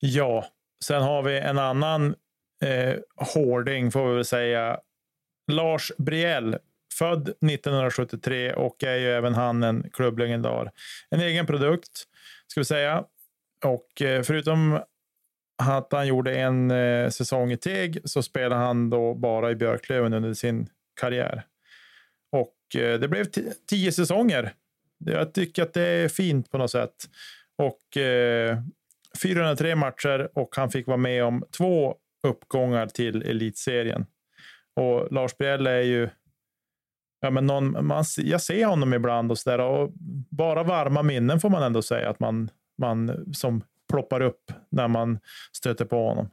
Ja, sen har vi en annan eh, hårding får vi väl säga. Lars Briell, född 1973 och är ju även han en klubblegendar. En egen produkt ska vi säga. Och eh, förutom att han gjorde en eh, säsong i Teg så spelade han då bara i Björklöven under sin karriär. Och eh, det blev tio säsonger. Jag tycker att det är fint på något sätt. Och eh, 403 matcher och han fick vara med om två uppgångar till elitserien. Och Lars Briell är ju Ja, men någon, man, jag ser honom ibland och så där och bara varma minnen får man ändå säga att man, man som ploppar upp när man stöter på honom.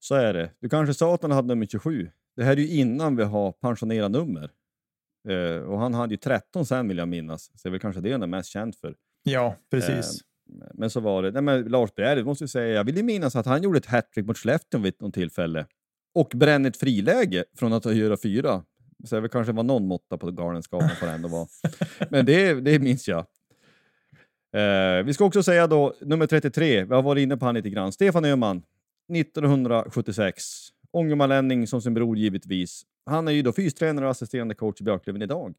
Så är det. Du kanske sa att han hade nummer 27. Det här är ju innan vi har pensionerat nummer. Eh, och han hade ju 13 sen vill jag minnas. Så det är väl kanske det han är mest känd för. Ja, precis. Eh, men så var det. Nej, men Lars Berg, måste jag säga. Jag vill ju minnas att han gjorde ett hattrick mot Skellefteå vid något tillfälle. Och brände ett friläge från att göra fyra. Så det väl kanske var någon måtta på galenskapen får det ändå vara. Men det, det minns jag. Eh, vi ska också säga då nummer 33, vi har varit inne på han lite grann. Stefan Öhman, 1976. Ångermanlänning som sin bror givetvis. Han är ju då fystränare och assisterande coach i Björklöven idag.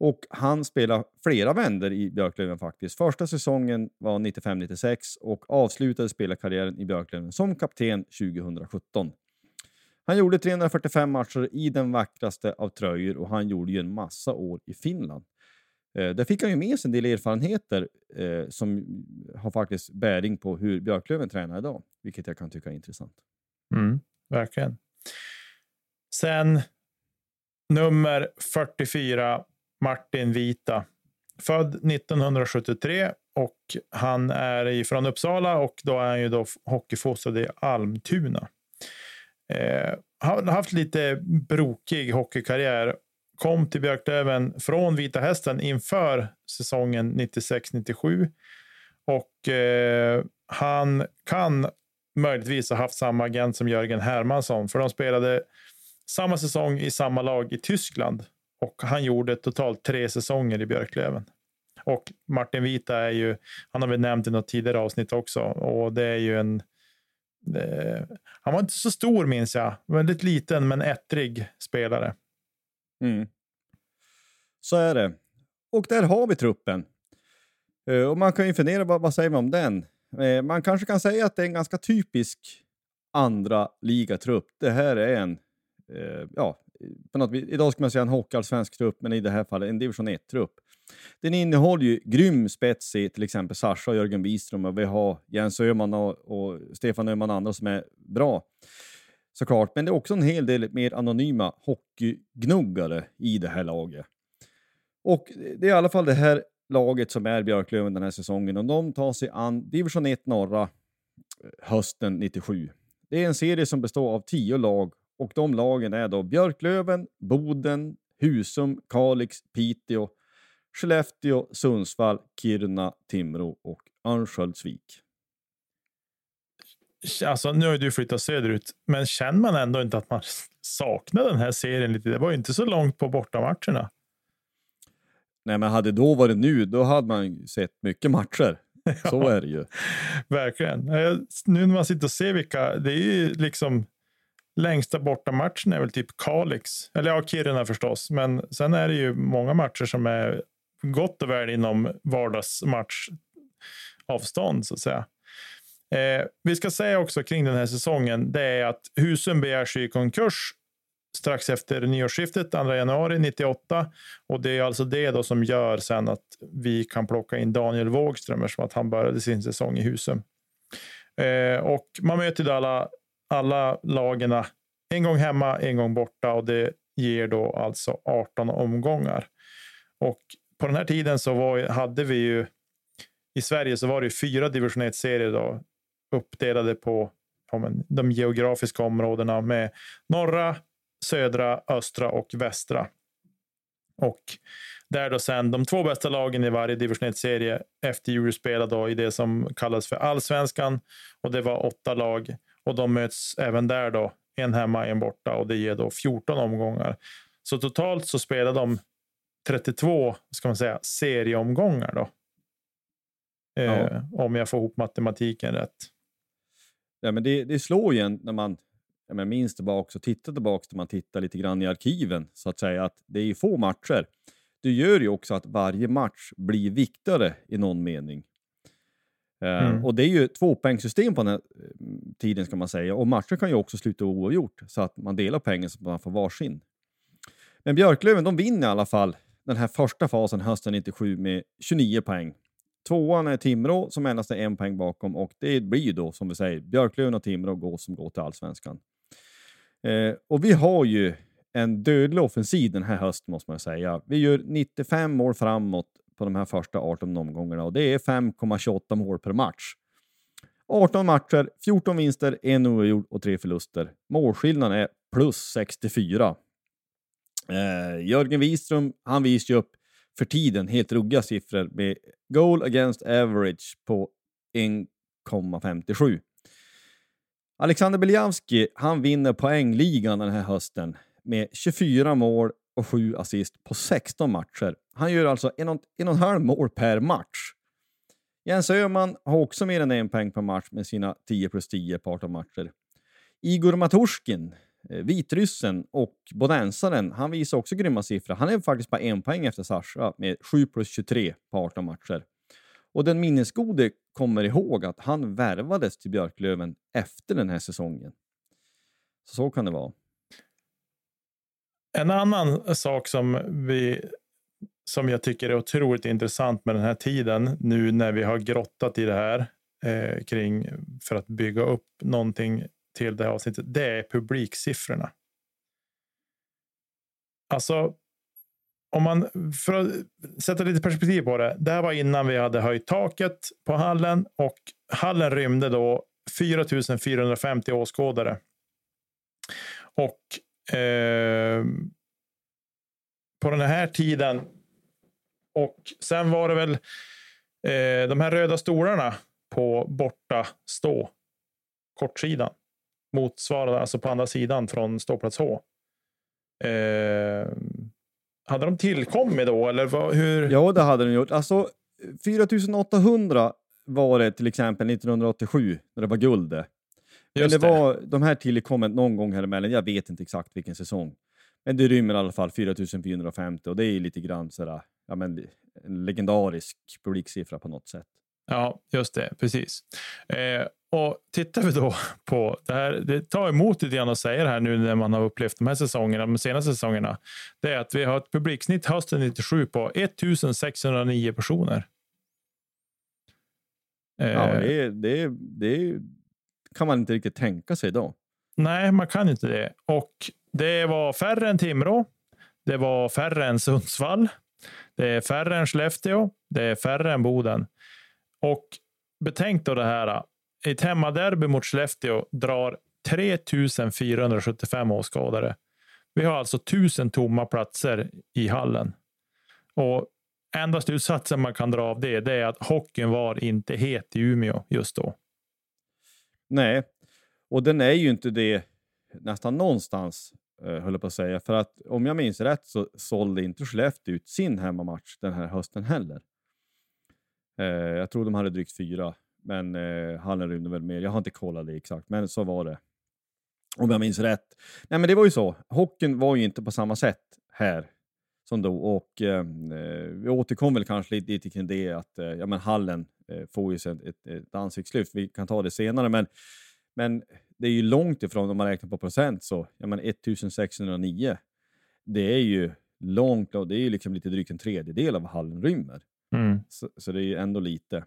Och han spelar flera vänder i Björklöven faktiskt. Första säsongen var 95-96 och avslutade spelarkarriären i Björklöven som kapten 2017. Han gjorde 345 matcher i den vackraste av tröjor och han gjorde ju en massa år i Finland. Eh, där fick han ju med sig en del erfarenheter eh, som har faktiskt bäring på hur Björklöven tränar idag, vilket jag kan tycka är intressant. Mm, verkligen. Sen nummer 44, Martin Vita. Född 1973 och han är från Uppsala och då är han ju då hockeyfostrad i Almtuna. Eh, han har haft lite brokig hockeykarriär. Kom till Björklöven från Vita Hästen inför säsongen 96-97. Och eh, han kan möjligtvis ha haft samma agent som Jörgen Hermansson, för de spelade samma säsong i samma lag i Tyskland och han gjorde totalt tre säsonger i Björklöven. Och Martin Vita är ju, han har vi nämnt i något tidigare avsnitt också, och det är ju en det, han var inte så stor minns jag, väldigt liten men ettrig spelare. Mm. Så är det. Och där har vi truppen. Eh, och man kan ju fundera, vad, vad säger man om den? Eh, man kanske kan säga att det är en ganska typisk andra ligatrupp. Det här är en, eh, ja, på något, idag skulle man säga en hockeyallsvensk trupp, men i det här fallet en division 1-trupp. Den innehåller ju grym spets i till exempel Sascha och Jörgen Wiström och vi har Jens Öhman och, och Stefan Öhman och andra som är bra. Såklart, men det är också en hel del mer anonyma hockeygnuggare i det här laget. Och det är i alla fall det här laget som är Björklöven den här säsongen och de tar sig an division 1 norra eh, hösten 97. Det är en serie som består av tio lag och de lagen är då Björklöven, Boden, Husum, Kalix, Piteå, Skellefteå, Sundsvall, Kiruna, Timrå och Örnsköldsvik. Alltså, nu har du flyttat söderut, men känner man ändå inte att man saknar den här serien lite? Det var ju inte så långt på bortamatcherna. Nej, men hade då varit nu, då hade man sett mycket matcher. Så är det ju. Verkligen. Nu när man sitter och ser vilka, det är ju liksom längsta bortamatchen är väl typ Kalix, eller ja, Kiruna förstås, men sen är det ju många matcher som är gott och väl inom vardagsmatchavstånd så att säga. Eh, vi ska säga också kring den här säsongen, det är att Husum begärs i konkurs strax efter nyårsskiftet, 2 januari 98. Och det är alltså det då som gör sen att vi kan plocka in Daniel Wågström eftersom att han började sin säsong i Husum. Eh, och man möter då alla, alla lagen en gång hemma, en gång borta och det ger då alltså 18 omgångar. Och på den här tiden så var, hade vi ju i Sverige så var det fyra division 1-serier då, uppdelade på ja, men, de geografiska områdena med norra, södra, östra och västra. Och där då sen de två bästa lagen i varje division 1-serie efter jul spelade i det som kallas för allsvenskan. Och det var åtta lag och de möts även där då, en hemma, en borta och det ger då 14 omgångar. Så totalt så spelar de 32 ska man säga, serieomgångar. Då. Eh, ja. Om jag får ihop matematiken rätt. Ja, men det, det slår ju en när man ja, men minns tillbaka och tittar tillbaka när man tittar lite grann i arkiven så att säga att det är få matcher. Det gör ju också att varje match blir viktigare i någon mening. Eh, mm. och det är ju tvåpoängssystem på den här eh, tiden ska man säga och matcher kan ju också sluta oavgjort så att man delar poängen så att man får varsin. Men Björklöven de vinner i alla fall den här första fasen hösten 97 med 29 poäng. Tvåan är Timrå som endast är en poäng bakom och det blir ju då som vi säger Björklöven och Timrå går som går till allsvenskan. Eh, och vi har ju en dödlig offensiv den här hösten måste man säga. Vi gör 95 mål framåt på de här första 18 omgångarna och det är 5,28 mål per match. 18 matcher, 14 vinster, en oavgjord och tre förluster. Målskillnaden är plus 64. Eh, Jörgen Wiström, han visar ju upp för tiden helt ruggiga siffror med goal against average på 1,57. Alexander Beljavski, han vinner poängligan den här hösten med 24 mål och 7 assist på 16 matcher. Han gör alltså en och, en och en halv mål per match. Jens Öhman har också mer än en poäng per match med sina 10 plus 10 på 18 matcher. Igor Maturskin, eh, vitryssen och bodensaren, han visar också grymma siffror. Han är faktiskt bara en poäng efter Sasha med 7 plus 23 på 18 matcher. Och den minnesgode kommer ihåg att han värvades till Björklöven efter den här säsongen. Så, så kan det vara. En annan sak som, vi, som jag tycker är otroligt intressant med den här tiden, nu när vi har grottat i det här eh, kring för att bygga upp någonting till det här avsnittet, det är publiksiffrorna. Alltså, om man för att sätta lite perspektiv på det. Det här var innan vi hade höjt taket på hallen och hallen rymde då 4 450 åskådare. Och eh, på den här tiden. Och sen var det väl eh, de här röda stolarna på borta stå kortsidan motsvarade alltså på andra sidan från ståplats H. Eh, hade de tillkommit då eller vad, hur? Ja, det hade de gjort. Alltså 4800 var det till exempel 1987 när det var guld det. Men Just det det. var de här tillkommit någon gång här emellan. Jag vet inte exakt vilken säsong. Men det rymmer i alla fall 4450 och det är lite grann sådär, ja, men, en legendarisk publiksiffra på något sätt. Ja, just det. Precis. Eh, och tittar vi då på det här. Det tar emot lite grann att säga det här nu när man har upplevt de här säsongerna, de senaste säsongerna. Det är att vi har ett publiksnitt hösten 97 på 1609 personer. Ja, Eh, det, är- det, är- det är- kan man inte riktigt tänka sig då. Nej, man kan inte det. Och det var färre än Timrå. Det var färre än Sundsvall. Det är färre än Skellefteå. Det är färre än Boden. Och betänk då det här. Ett hemmaderby mot Skellefteå drar 3475 åskådare. Vi har alltså 1000 tomma platser i hallen. Och enda slutsatsen man kan dra av det, det är att hockeyn var inte het i Umeå just då. Nej, och den är ju inte det nästan någonstans, eh, höll jag på att säga. För att om jag minns rätt så sålde inte Skellefteå ut sin hemmamatch den här hösten heller. Eh, jag tror de hade drygt fyra, men eh, hallen rymde väl mer. Jag har inte kollat det exakt, men så var det. Om jag minns rätt. Nej, men det var ju så. Hockeyn var ju inte på samma sätt här som då. Och eh, eh, vi återkom väl kanske lite, lite kring det att eh, ja, men hallen eh, får ju sig ett, ett, ett ansiktslyft. Vi kan ta det senare, men, men det är ju långt ifrån om man räknar på procent så. Ja, men 1609. Det är ju långt, och det är ju liksom lite drygt en tredjedel av vad hallen rymmer. Mm. Så, så det är ju ändå lite.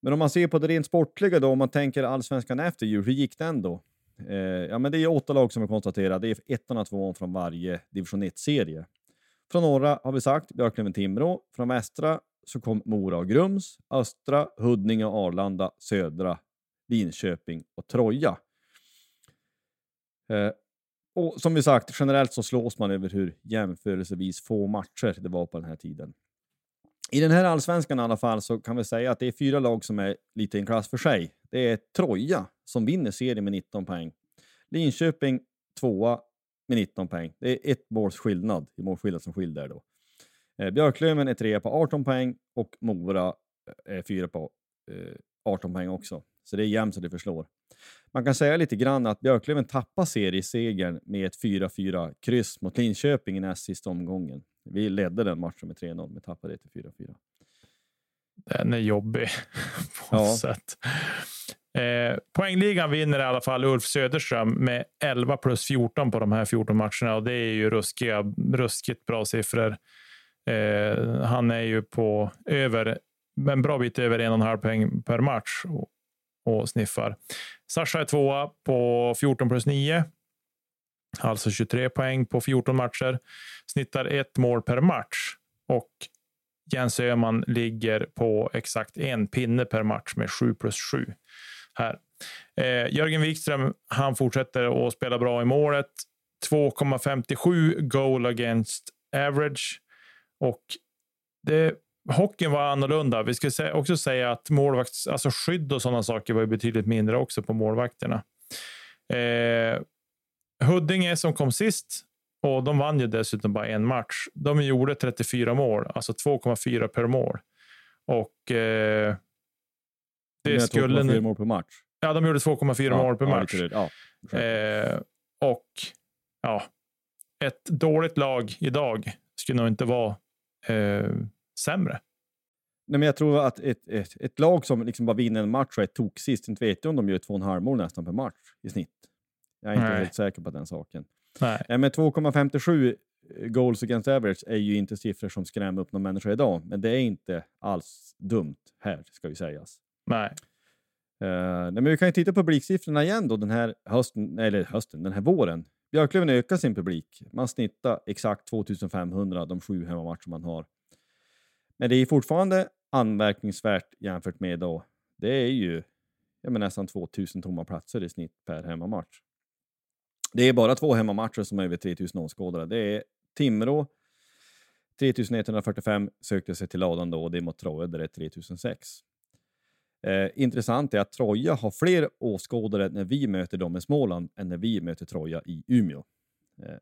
Men om man ser på det rent sportliga då, om man tänker allsvenskan efter jul, hur gick den då? Eh, ja, men det är åtta lag som vi konstaterar. Det är ettan och tvåan från varje division 1-serie. Från norra har vi sagt Björklöven-Timrå. Från västra så kom Mora och Grums. Östra, Huddinge och Arlanda. Södra, Linköping och Troja. Eh, och som vi sagt, generellt så slås man över hur jämförelsevis få matcher det var på den här tiden. I den här allsvenskan i alla fall så kan vi säga att det är fyra lag som är lite i en klass för sig. Det är Troja som vinner serien med 19 poäng. Linköping tvåa med 19 poäng. Det är ett måls skillnad i målskillnad som skiljer då. Eh, Björklöven är trea på 18 poäng och Mora är fyra på eh, 18 poäng också. Så det är jämnt så det förslår. Man kan säga lite grann att Björklöven tappar seriesegern med ett 4-4 kryss mot Linköping i näst sista omgången. Vi ledde den matchen med 3-0, men tappade det till 4-4. Den är jobbig på Ja. något sätt. Eh, poängligan vinner i alla fall Ulf Söderström med 11 plus 14 på de här 14 matcherna och det är ju ruskiga, ruskigt bra siffror. Eh, han är ju på över, en bra bit över en och en halv poäng per match och, och sniffar. Sasha är tvåa på 14 plus 9. Alltså 23 poäng på 14 matcher. Snittar ett mål per match. Och Jens Öhman ligger på exakt en pinne per match med 7 plus 7 här. Eh, Jörgen Wikström, han fortsätter att spela bra i målet. 2,57 goal against average. Och det, hockeyn var annorlunda. Vi ska också säga att målvakts, alltså skydd och sådana saker var ju betydligt mindre också på målvakterna. Eh, Huddinge som kom sist och de vann ju dessutom bara en match. De gjorde 34 mål, alltså 2,4 per mål. Och eh, det skulle... 2,4 mål per match. Ja, de gjorde 2,4 Ja, mål per ja, match. det. Ja, eh, och ja, ett dåligt lag idag skulle nog inte vara eh, sämre. Nej, men jag tror att ett, ett, ett lag som liksom bara vinner en match och är toksist, inte vet jag om de gör två och en halv mål nästan per match i snitt. Jag är inte Nej. helt säker på den saken. Nej. Nej, men 2,57 goals against average är ju inte siffror som skrämmer upp någon människa idag, men det är inte alls dumt här, ska ju sägas. Nej. Uh, nej, men vi kan ju titta på publiksiffrorna igen då den här hösten, eller hösten, den här våren. Björklöven ökar sin publik. Man snittar exakt 2500 de sju hemmamatcher man har. Men det är fortfarande anmärkningsvärt jämfört med då. Det är ju ja, men nästan 2000 tomma platser i snitt per hemmamatch. Det är bara två hemmamatcher som är över 3000 åskådare. Det är Timrå 3145 sökte sig till ladan då och det är mot Troja där det är 3006. Eh, intressant är att Troja har fler åskådare när vi möter dem i Småland än när vi möter Troja i Umeå. Eh,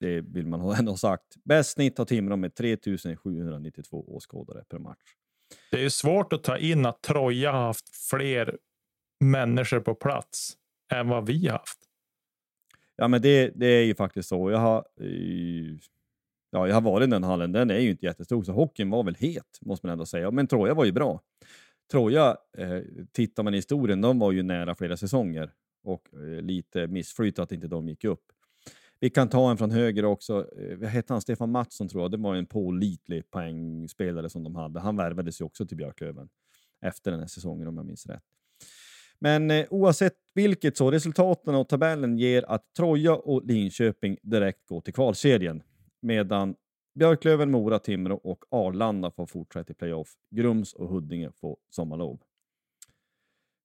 det vill man ändå ha sagt. Bäst snitt har Timrå med 3792 åskådare per match. Det är svårt att ta in att Troja har haft fler människor på plats än vad vi har haft. Ja, men det, det är ju faktiskt så. Jag har, ja, jag har varit i den hallen. Den är ju inte jättestor, så hockeyn var väl het, måste man ändå säga. Men Troja var ju bra. Troja, eh, tittar man i historien, de var ju nära flera säsonger och eh, lite missflyt att inte de gick upp. Vi kan ta en från höger också. Eh, vad hette han? Stefan Mattsson tror jag. Det var en pålitlig poängspelare som de hade. Han värvades ju också till Björklöven efter den här säsongen om jag minns rätt. Men eh, oavsett vilket så resultaten och tabellen ger att Troja och Linköping direkt går till kvalserien medan Björklöven, Mora, Timrå och Arlanda får fortsätta i playoff. Grums och Huddinge får sommarlov.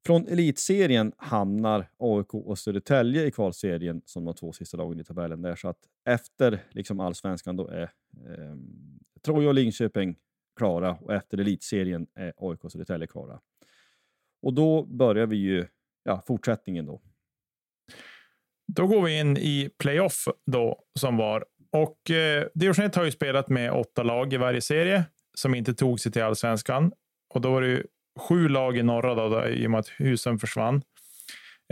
Från elitserien hamnar AIK och Södertälje i kvalserien som de två sista lagen i tabellen. Där, så att efter liksom allsvenskan då är eh, Troja och Linköping klara och efter elitserien är AIK och Södertälje klara. Och då börjar vi ju ja, fortsättningen då. Då går vi in i playoff då som var och eh, division 1 har ju spelat med åtta lag i varje serie som inte tog sig till allsvenskan och då var det ju sju lag i norra då, då i och med att husen försvann.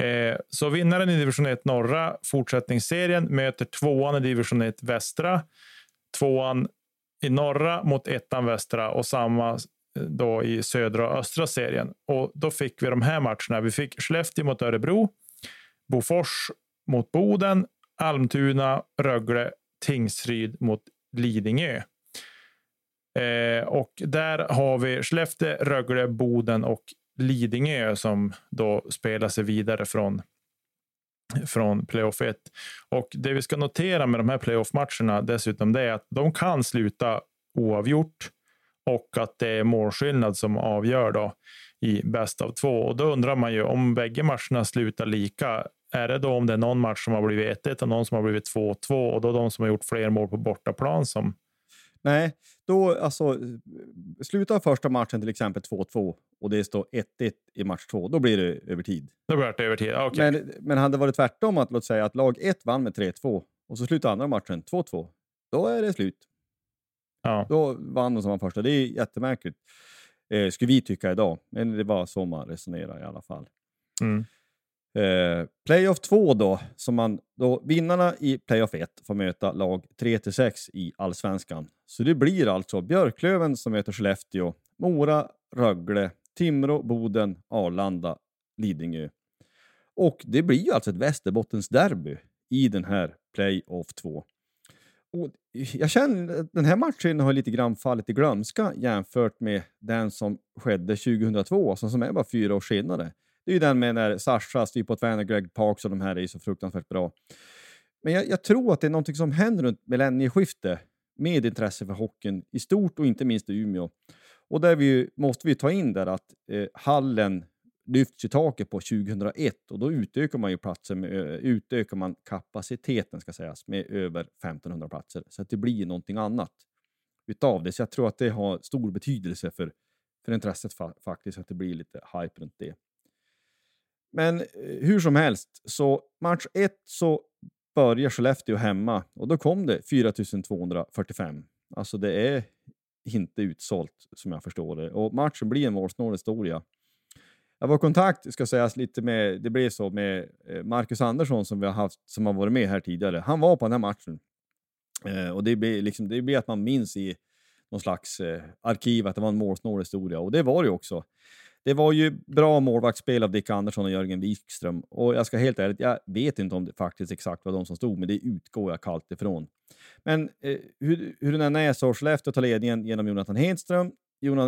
Eh, så vinnaren i division 1 norra fortsättningsserien möter tvåan i division 1 västra, tvåan i norra mot ettan västra och samma eh, då i södra och östra serien. Och då fick vi de här matcherna. Vi fick Skellefteå mot Örebro, Bofors mot Boden, Almtuna, Rögle, Tingsryd mot Lidingö. Eh, och där har vi Skellefteå, Rögle, Boden och Lidingö som då spelar sig vidare från från playoff 1. Och det vi ska notera med de här playoff-matcherna dessutom, det är att de kan sluta oavgjort och att det är målskillnad som avgör då i bäst av två. Och då undrar man ju om bägge matcherna slutar lika. Är det då om det är någon match som har blivit 1-1 och någon som har blivit 2-2 och då de som har gjort fler mål på bortaplan som Nej, då alltså slutar första matchen till exempel 2-2 och det står 1-1 i match 2, då blir det övertid. Då blir det övertid, okay. Men, men hade det varit tvärtom, att låt säga att lag 1 vann med 3-2 och så slutar andra matchen 2-2, då är det slut. Ja. Då vann de som var första. Det är jättemärkligt, eh, skulle vi tycka idag. Men det var så man resonerar i alla fall. Mm. Eh, playoff 2 då, som man, då, vinnarna i playoff 1 får möta lag 3-6 i allsvenskan. Så det blir alltså Björklöven som möter Skellefteå, Mora, Rögle, Timrå, Boden, Arlanda, Lidingö. Och det blir ju alltså ett Västerbottens derby i den här playoff 2. Och jag känner att den här matchen har lite grann fallit i glömska jämfört med den som skedde 2002, alltså som är bara fyra år senare. Det är ju den med när Sasha, Steve och Greg Parks och de här är så fruktansvärt bra. Men jag, jag, tror att det är någonting som händer runt millennieskiftet med intresse för hockeyn i stort och inte minst i Umeå. Och där vi, måste vi ta in där att eh, hallen lyfts i taket på 2001 och då utökar man ju platsen med, eh, utökar man kapaciteten ska sägas med över 1500 platser så att det blir någonting annat utav det. Så jag tror att det har stor betydelse för, för intresset fa faktiskt, att det blir lite hype runt det. Men eh, hur som helst, så match 1 så börjar Skellefteå hemma och då kom det 4245. Alltså det är inte utsålt som jag förstår det. Och matchen blir en målsnål historia. Jag var i kontakt, ska sägas, lite med, det blev så med eh, Marcus Andersson som vi har haft, som har varit med här tidigare. Han var på den här matchen. Eh, och det blir, liksom, det blir att man minns i någon slags eh, arkiv att det var en målsnål historia. Och det var det också. Det var ju bra målvaktsspel av Dick Andersson och Jörgen Wikström. Och jag ska helt ärligt, jag vet inte om det faktiskt exakt var de som stod, men det utgår jag kallt ifrån. Men eh, hur, hur den än är så Skellefteå tar ledningen genom Jonathan Hedström.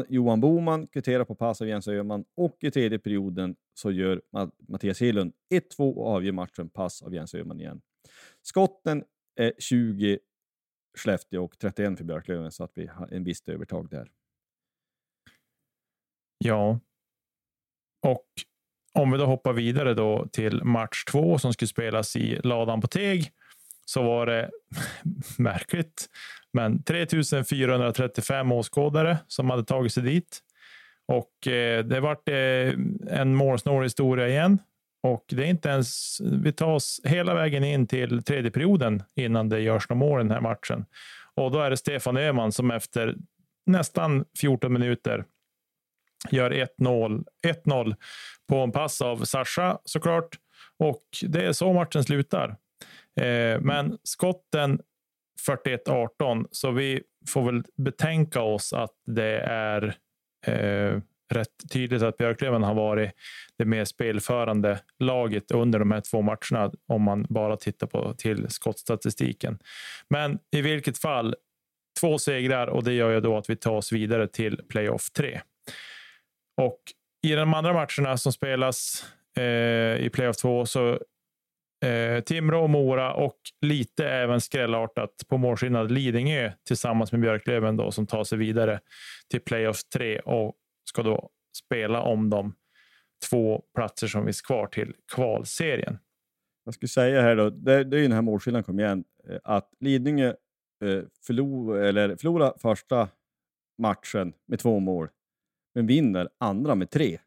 Johan Boman kvitterar på pass av Jens Öhman och i tredje perioden så gör Mattias Hedlund 1-2 och avgör matchen pass av Jens Öhman igen. Skotten är 20 Skellefteå och 31 för Björklöven så att vi har en visst övertag där. Ja. Och om vi då hoppar vidare då till match två som skulle spelas i ladan på Teg så var det märkligt, men 3435 åskådare som hade tagit sig dit. Och eh, det vart eh, en målsnål historia igen. Och det är inte ens, vi tar oss hela vägen in till tredje perioden innan det görs några mål i den här matchen. Och då är det Stefan Öhman som efter nästan 14 minuter gör 1-0 på en pass av Sascha såklart. Och det är så matchen slutar. Eh, men skotten 41-18, så vi får väl betänka oss att det är eh, rätt tydligt att Björklöven har varit det mer spelförande laget under de här två matcherna om man bara tittar på till skottstatistiken. Men i vilket fall, två segrar och det gör ju då att vi tar oss vidare till playoff 3. Och i de andra matcherna som spelas eh, i playoff 2 så eh, Timrå och Mora och lite även skrällartat på målskillnad Lidingö tillsammans med Björklöven då, som tar sig vidare till playoff 3 och ska då spela om de två platser som finns kvar till kvalserien. Jag skulle säga här då, det, det är ju den här målskillnaden kom igen, eh, att Lidingö eh, förlor, eller förlorade första matchen med två mål, men vinner andra med tre.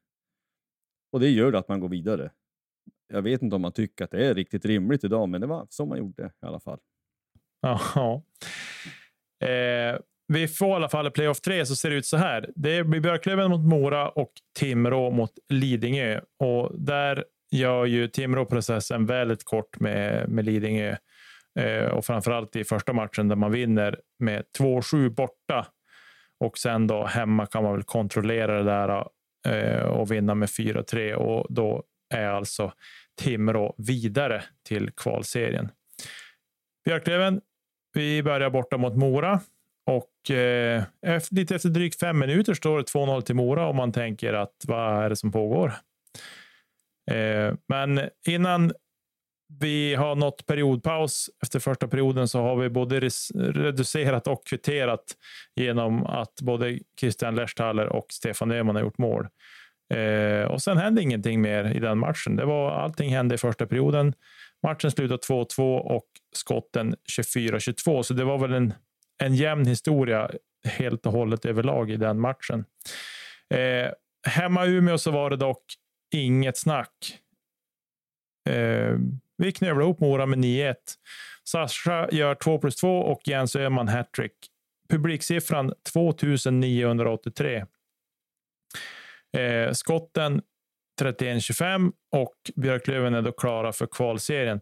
Och det gör att man går vidare. Jag vet inte om man tycker att det är riktigt rimligt idag, men det var så man gjorde i alla fall. Ja. Eh, vi får i alla fall i playoff 3 så ser det ut så här. Det blir Björklöven mot Mora och Timrå mot Lidingö. Och där gör ju Timrå processen väldigt kort med, med Lidingö. Eh, och framförallt i första matchen där man vinner med 2-7 borta. Och sen då hemma kan man väl kontrollera det där eh, och vinna med 4-3. Och då är alltså Timrå vidare till kvalserien. Björklöven, vi börjar borta mot Mora och eh, efter, lite efter drygt fem minuter står det 2-0 till Mora och man tänker att vad är det som pågår? Eh, men innan vi har nått periodpaus efter första perioden så har vi både reducerat och kvitterat genom att både Christian Lechtaler och Stefan Öhman har gjort mål. Eh, och sen hände ingenting mer i den matchen. Det var, allting hände i första perioden. Matchen slutade 2-2 och skotten 24-22, så det var väl en en jämn historia helt och hållet överlag i den matchen. Eh, hemma i Umeå så var det dock inget snack. Eh, vi knövlar ihop Mora med 9-1. Sascha gör 2 plus 2 och Jens Öhman hattrick. Publiksiffran 2983. Eh, skotten 31-25 och Björklöven är då klara för kvalserien.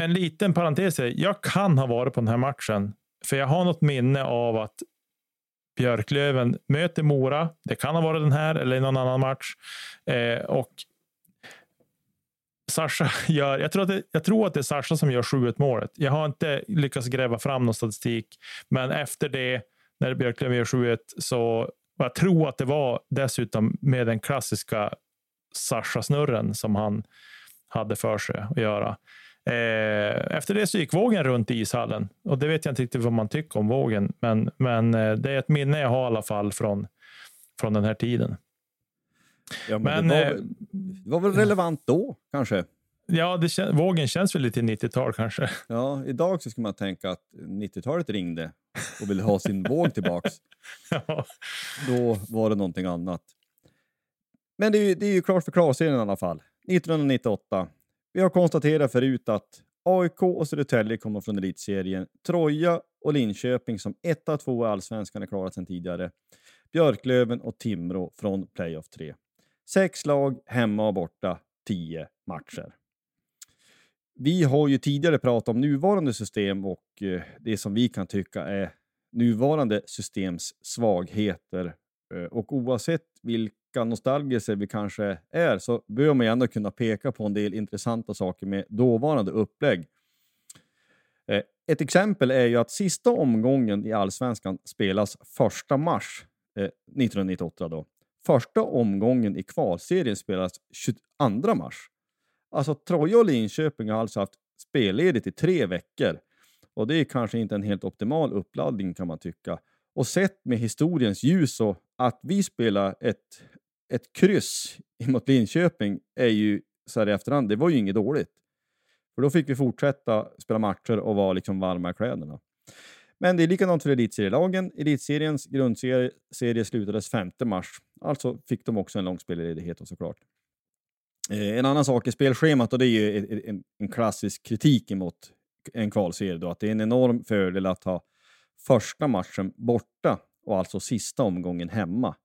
En liten parentes. Jag kan ha varit på den här matchen för jag har något minne av att Björklöven möter Mora. Det kan ha varit den här eller i någon annan match. Eh, och Sasha gör, jag tror, att det, jag tror att det är Sasha som gör 7-1 målet. Jag har inte lyckats gräva fram någon statistik, men efter det, när Björklöven gör 7-1, så jag tror att det var dessutom med den klassiska Sasha-snurren som han hade för sig att göra. Eh, efter det så gick vågen runt i ishallen och det vet jag inte riktigt vad man tycker om vågen, men, men eh, det är ett minne jag har i alla fall från, från den här tiden. Ja, men, men det, var, eh, det var väl relevant då kanske? Ja, det, vågen känns väl lite 90-tal kanske. Ja, idag så skulle man tänka att 90-talet ringde och ville ha sin våg tillbaks. Ja. Då var det någonting annat. Men det är, det är ju klart för klarserien i alla fall. 1998. Vi har konstaterat förut att AIK och Södertälje kommer från elitserien. Troja och Linköping som ett av två i allsvenskan är klara sedan tidigare. Björklöven och Timrå från playoff 3. Sex lag hemma och borta, tio matcher. Vi har ju tidigare pratat om nuvarande system och eh, det som vi kan tycka är nuvarande systems svagheter. Eh, och oavsett vilka nostalgiser vi kanske är så bör man ju ändå kunna peka på en del intressanta saker med dåvarande upplägg. Eh, ett exempel är ju att sista omgången i allsvenskan spelas 1 mars 1998. Då. Första omgången i kvalserien spelas 22 mars. Alltså Troja och Linköping har alltså haft spelledigt i tre veckor. Och det är kanske inte en helt optimal uppladdning kan man tycka. Och sett med historiens ljus och att vi spelar ett, ett kryss mot Linköping är ju så här i efterhand, det var ju inget dåligt. För då fick vi fortsätta spela matcher och vara liksom varma i kläderna. Men det är likadant för elitserielagen. Elitseriens grundserie slutades 5 mars. Alltså fick de också en lång spelledighet och såklart. Eh, en annan sak är spelschemat och det är ju en, en, klassisk kritik emot en kvalserie. Då, att det är en enorm fördel att ha första matchen borta och alltså sista omgången hemma.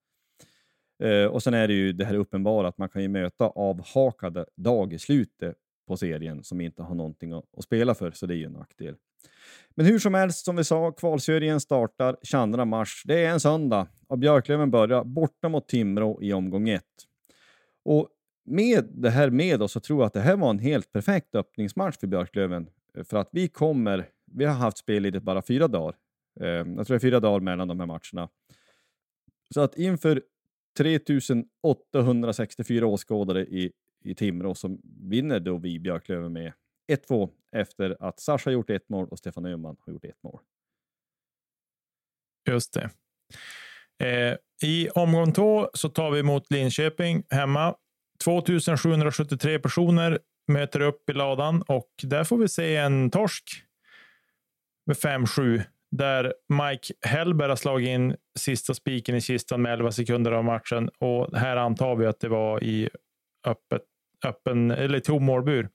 Eh, och sen är det ju det här uppenbara att man kan ju möta avhakade dag i slutet på serien som inte har någonting att, att spela för, så det är ju en nackdel. Men hur som helst, som vi sa, kvalserien startar 22 mars. Det är en söndag och Björklöven börjar borta mot Timrå i omgång 1. Och med det här med oss så tror jag att det här var en helt perfekt öppningsmatch för Björklöven. För att vi kommer, vi har haft spelledigt bara fyra dagar. Eh, jag tror det är fyra dagar mellan de här matcherna. Så att inför 3864 åskådare i, i Timrå som vinner då vi Björklöven med 1-2 efter att Sasha gjort ett mål och Stefan Öhman har gjort ett mål. Just det. Eh, I omgång två så tar vi emot Linköping hemma. 2773 personer möter upp i ladan och där får vi se en torsk med 5-7 där Mike Hellberg har slagit in sista spiken i kistan med 11 sekunder av matchen och här antar vi att det var i öppet, öppen eller tom målbur.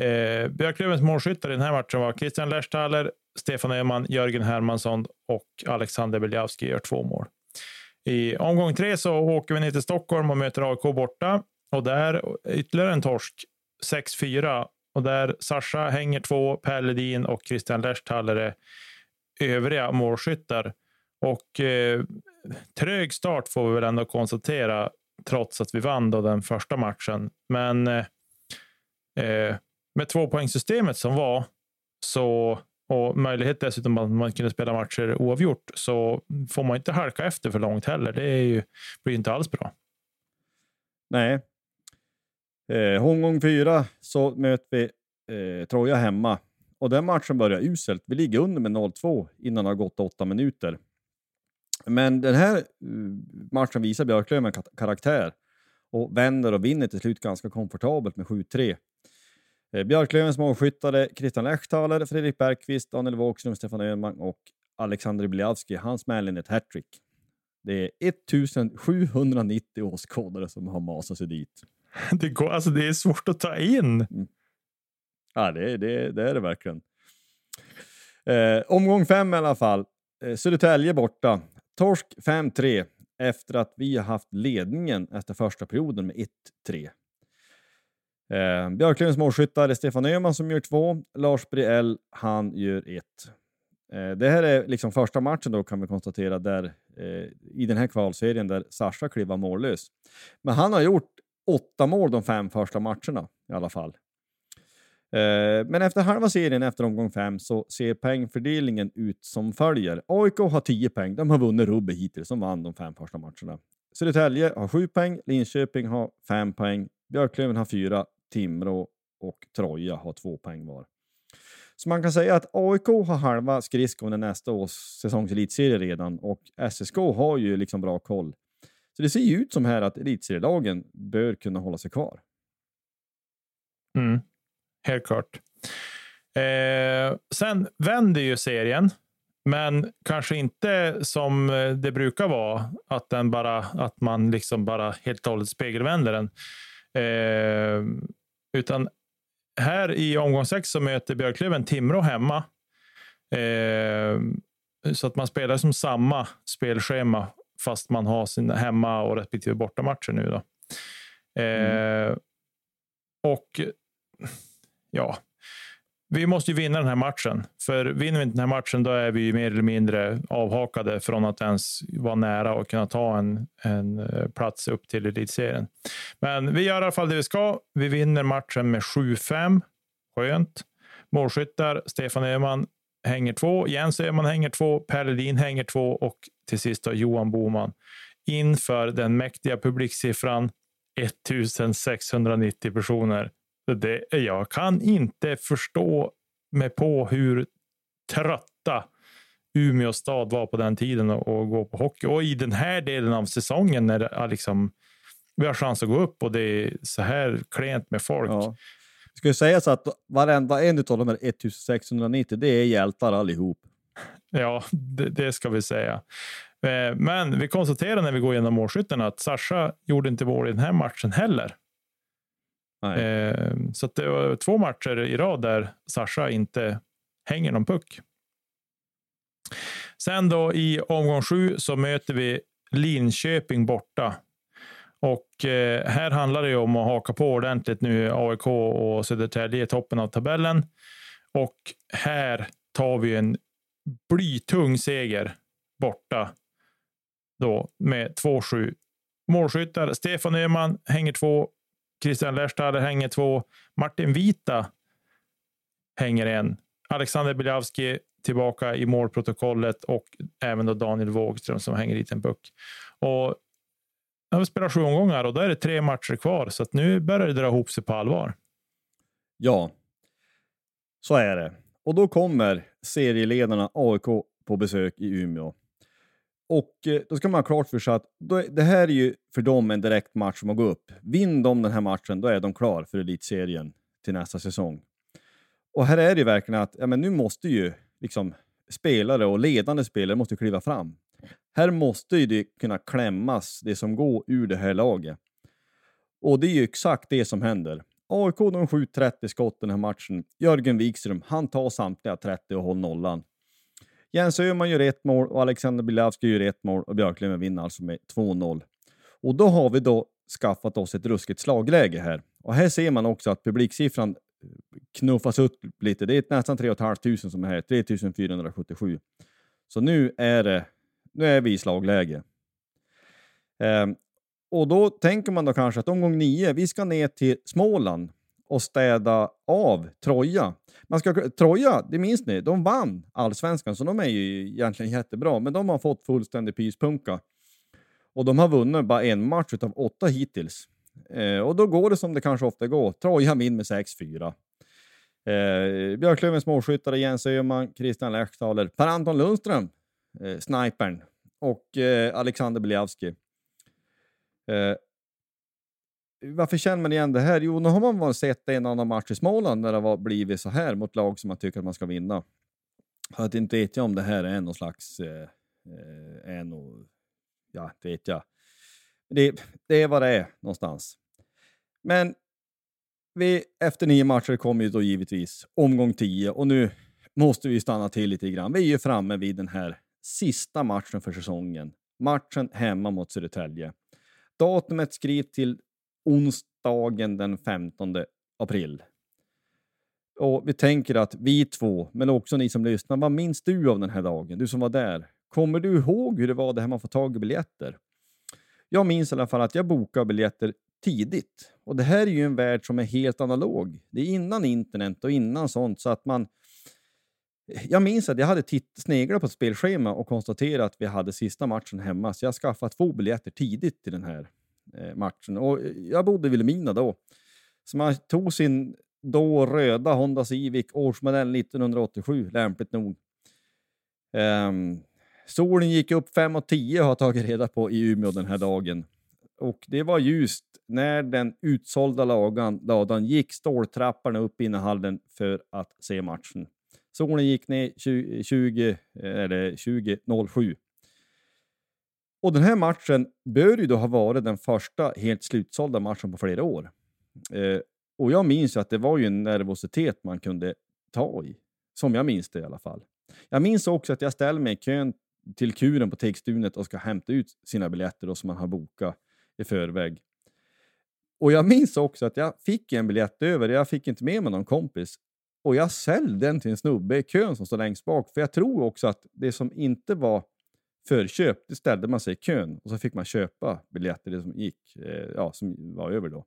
Eh, Björklövens målskyttar i den här matchen var Christian Lechtaler, Stefan Öhman, Jörgen Hermansson och Alexander Beljavski gör två mål. I omgång tre så åker vi ner till Stockholm och möter AIK borta och där ytterligare en torsk 6-4 och där Sasha hänger två, Per Ledin och Christian Lechtaler är övriga målskyttar. Och eh, trög start får vi väl ändå konstatera, trots att vi vann då den första matchen. Men eh, eh, med tvåpoängssystemet som var, så, och möjlighet dessutom att man kunde spela matcher oavgjort, så får man inte halka efter för långt heller. Det är ju, blir inte alls bra. Nej. Eh, omgång fyra så möter vi eh, Troja hemma. Och den matchen börjar uselt. Vi ligger under med 0-2 innan det har gått åtta minuter. Men den här eh, matchen visar Björklöven ka- karaktär och vänder och vinner till slut ganska komfortabelt med 7-3. Eh, Björklövens målskyttare Christian Lechtaler, Fredrik Bergqvist, Daniel Wågström, Stefan Öhman och Alexander Biljavski, han smäller in ett hattrick. Det är 1790 åskådare som har masat sig dit. Det, går, alltså det är svårt att ta in. Ja, det, det, det är det verkligen. Eh, omgång fem i alla fall. Eh, Södertälje borta. Torsk 5-3 efter att vi har haft ledningen efter första perioden med 1-3. Eh, Björklövens målskyttar är Stefan Öhman som gör två. Lars Briell, han gör ett. Eh, det här är liksom första matchen då kan vi konstatera där eh, i den här kvalserien där Sascha klev mållös. Men han har gjort åtta mål de fem första matcherna i alla fall. Eh, men efter halva serien efter omgång fem så ser poängfördelningen ut som följer. AIK har 10 poäng. De har vunnit rubbet hittills. De vann de fem första matcherna. Södertälje har 7 poäng. Linköping har 5 poäng. Björklöven har 4. Timrå och Troja har 2 poäng var. Så man kan säga att AIK har halva skridskon i nästa års säsongselitserie redan och SSK har ju liksom bra koll. Så det ser ju ut som här att elitserielagen bör kunna hålla sig kvar. Mm, helt klart. Eh, sen vänder ju serien, men kanske inte som det brukar vara, att, den bara, att man liksom bara helt och hållet spegelvänder den. Eh, utan här i omgång sex så möter Björklöven Timrå hemma. Eh, så att man spelar som samma spelschema fast man har sina hemma och respektive bortamatcher nu. Då. Eh, Och ja, vi måste ju vinna den här matchen. För vinner vi inte den här matchen, då är vi ju mer eller mindre avhakade från att ens vara nära och kunna ta en, en eh, plats upp till elitserien. Men vi gör i alla fall det vi ska. Vi vinner matchen med 7-5. Skönt. Målskyttar Stefan Öhman hänger två, Jens Öhman hänger två, Per Ledin hänger två och till sist då Johan Boman inför den mäktiga publiksiffran 1690 personer. Det, jag kan inte förstå mig på hur trötta Umeå stad var på den tiden och, och gå på hockey. Och i den här delen av säsongen när det, liksom, vi har chans att gå upp och det är så här klent med folk. Ja. Ska ju sägas att varenda en av de här 1690, det är hjältar allihop. Ja, det, det ska vi säga. Eh, Men vi konstaterar när vi går igenom målskyttarna att Sasha gjorde inte mål i den här matchen heller. Eh, Så att det var två matcher i rad där Sasha inte hänger någon puck. Sen då i omgång sju så möter vi Linköping borta. Och eh, här handlar det ju om att haka på ordentligt nu AIK och Södertälje i toppen av tabellen. Och här tar vi en blytung seger borta då med 2-7. Målskyttar Stefan Öhman hänger två. Christian Lerstad hänger två. Martin Vita hänger en. Alexander Biljavski tillbaka i målprotokollet och även då Daniel Wågström som hänger dit en puck. Och jag har spelat sju omgångar och då är det tre matcher kvar, så att nu börjar det dra ihop sig på allvar. Ja, så är det. Och då kommer serieledarna AIK på besök i Umeå. Och eh, då ska man ha klart för sig att då, det här är ju för dem en direkt match som att gå upp. Vinner de den här matchen, då är de klar för elitserien till nästa säsong. Och här är det ju verkligen att ja, men nu måste ju liksom spelare och ledande spelare måste kliva fram. Här måste ju det kunna klämmas det som går ur det här laget. Och det är ju exakt det som händer. AIK de skjuter 30 skott den här matchen. Jörgen Wikström, han tar samtliga 30 och håller nollan. Jens Öhman gör ett mål och Alexander Bilavski gör ett mål och Björklöven vinner alltså med 2-0. Och då har vi då skaffat oss ett ruskigt slagläge här. Och här ser man också att publiksiffran eh, knuffas upp lite. Det är nästan 3 500 som är här, 3477. Så nu är, det, nu är vi i slagläge. Ehm, och då tänker man då kanske att omgång nio, vi ska ner till Småland och städa av Troja. Man ska, Troja, det minns ni, de vann allsvenskan, så de är ju egentligen jättebra, men de har fått fullständig pyspunka. Och de har vunnit bara en match av åtta hittills. Eh, och då går det som det kanske ofta går. Troja vinner med 6-4. Eh, Björklövens målskyttare Jens Öhman, Christian Lechthaler, Per-Anton Lundström, eh, snipern, och eh, Alexander Biljavski. Eh, varför känner man igen det här? Jo, nu har man väl sett en annan match i Småland när det har blivit så här mot lag som man tycker att man ska vinna. Så att inte vet jag om det här är någon slags... Eh, eh, är nog, ja, det vet jag. Det, det är vad det är någonstans. Men vi, efter nio matcher kommer ju då givetvis omgång tio och nu måste vi stanna till lite grann. Vi är ju framme vid den här sista matchen för säsongen. Matchen hemma mot Södertälje. Datumet skrivs till onsdagen den 15 april. Och vi tänker att vi två, men också ni som lyssnar, vad minns du av den här dagen? Du som var där. Kommer du ihåg hur det var det här med att få tag i biljetter? Jag minns i alla fall att jag bokade biljetter tidigt. Och det här är ju en värld som är helt analog. Det är innan internet och innan sånt, så att man... Jag minns att jag hade titt, sneglat på ett spelschema och konstaterat att vi hade sista matchen hemma, så jag skaffade två biljetter tidigt till den här Eh, matchen. Och eh, jag bodde i Vilhelmina då. Så man tog sin då röda Honda Civic årsmodell 1987, lämpligt nog. Um, solen gick upp 5.10 har jag tagit reda på i Umeå den här dagen. Och det var ljust när den utsålda lagan, ladan gick ståltrapporna upp i hallen för att se matchen. Solen gick ner 20, 20 eh, eller 20.07. Och den här matchen bör ju då ha varit den första helt slutsålda matchen på flera år. Eh, och jag minns att det var ju en nervositet man kunde ta i. Som jag minns det i alla fall. Jag minns också att jag ställde mig i kön till kuren på Tegstunet och ska hämta ut sina biljetter då, som man har bokat i förväg. Och jag minns också att jag fick en biljett över. Jag fick inte med mig någon kompis. Och jag säljde den till en snubbe i kön som står längst bak. För jag tror också att det som inte var förköp, det ställde man sig i kön och så fick man köpa biljetter som gick, eh, ja, som var över då.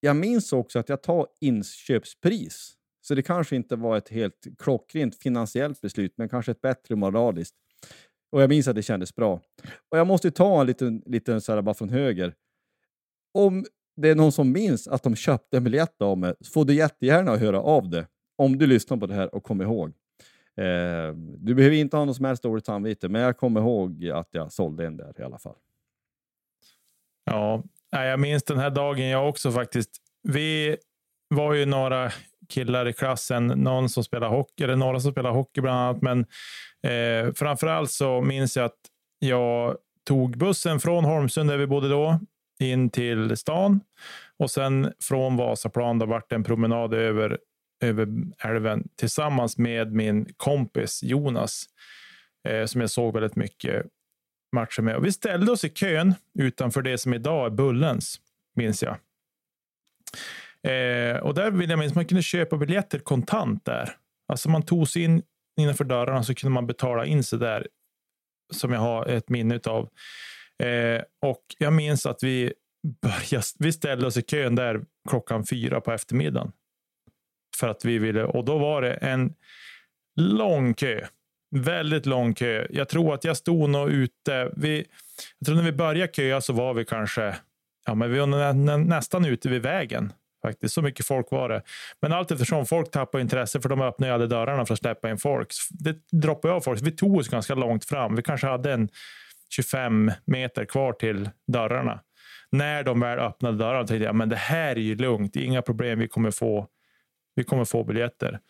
Jag minns också att jag tar inköpspris. Så det kanske inte var ett helt klockrent finansiellt beslut, men kanske ett bättre moraliskt. Och jag minns att det kändes bra. Och jag måste ta en liten, liten så här bara från höger. Om det är någon som minns att de köpte en biljett av mig, så får du jättegärna höra av det. Om du lyssnar på det här och kommer ihåg. Eh, du behöver inte ha något som helst dåligt samvete, men jag kommer ihåg att jag sålde en där i alla fall. Ja, jag minns den här dagen jag också faktiskt. Vi var ju några killar i klassen, någon som spelar hockey, eller några som spelar hockey bland annat, men eh, framför allt så minns jag att jag tog bussen från Holmsund där vi bodde då in till stan och sen från Vasaplan då vart det en promenad över, över älven tillsammans med min kompis Jonas eh, som jag såg väldigt mycket matcher med. Och vi ställde oss i kön utanför det som idag är Bullens, minns jag. Eh, och där vill jag minnas man kunde köpa biljetter kontant där. Alltså man tog sig in innanför dörrarna så kunde man betala in sig där. Som jag har ett minne av. Eh, och jag minns att vi, började, vi ställde oss i kön där klockan fyra på eftermiddagen. För att vi ville, och då var det en lång kö. Väldigt lång kö. Jag tror att jag stod nog ute. Vi, jag tror när vi började köa så var vi kanske ja, men vi var nä, nästan ute vid vägen. Faktiskt. Så mycket folk var det. Men allt eftersom folk tappade intresse, för de öppnade aldrig dörrarna för att släppa in folk. Det droppade av folk. Vi tog oss ganska långt fram. Vi kanske hade en 25 meter kvar till dörrarna. När de väl öppnade dörrarna tänkte jag men det här är ju lugnt. Inga problem. Vi kommer få, vi kommer få biljetter.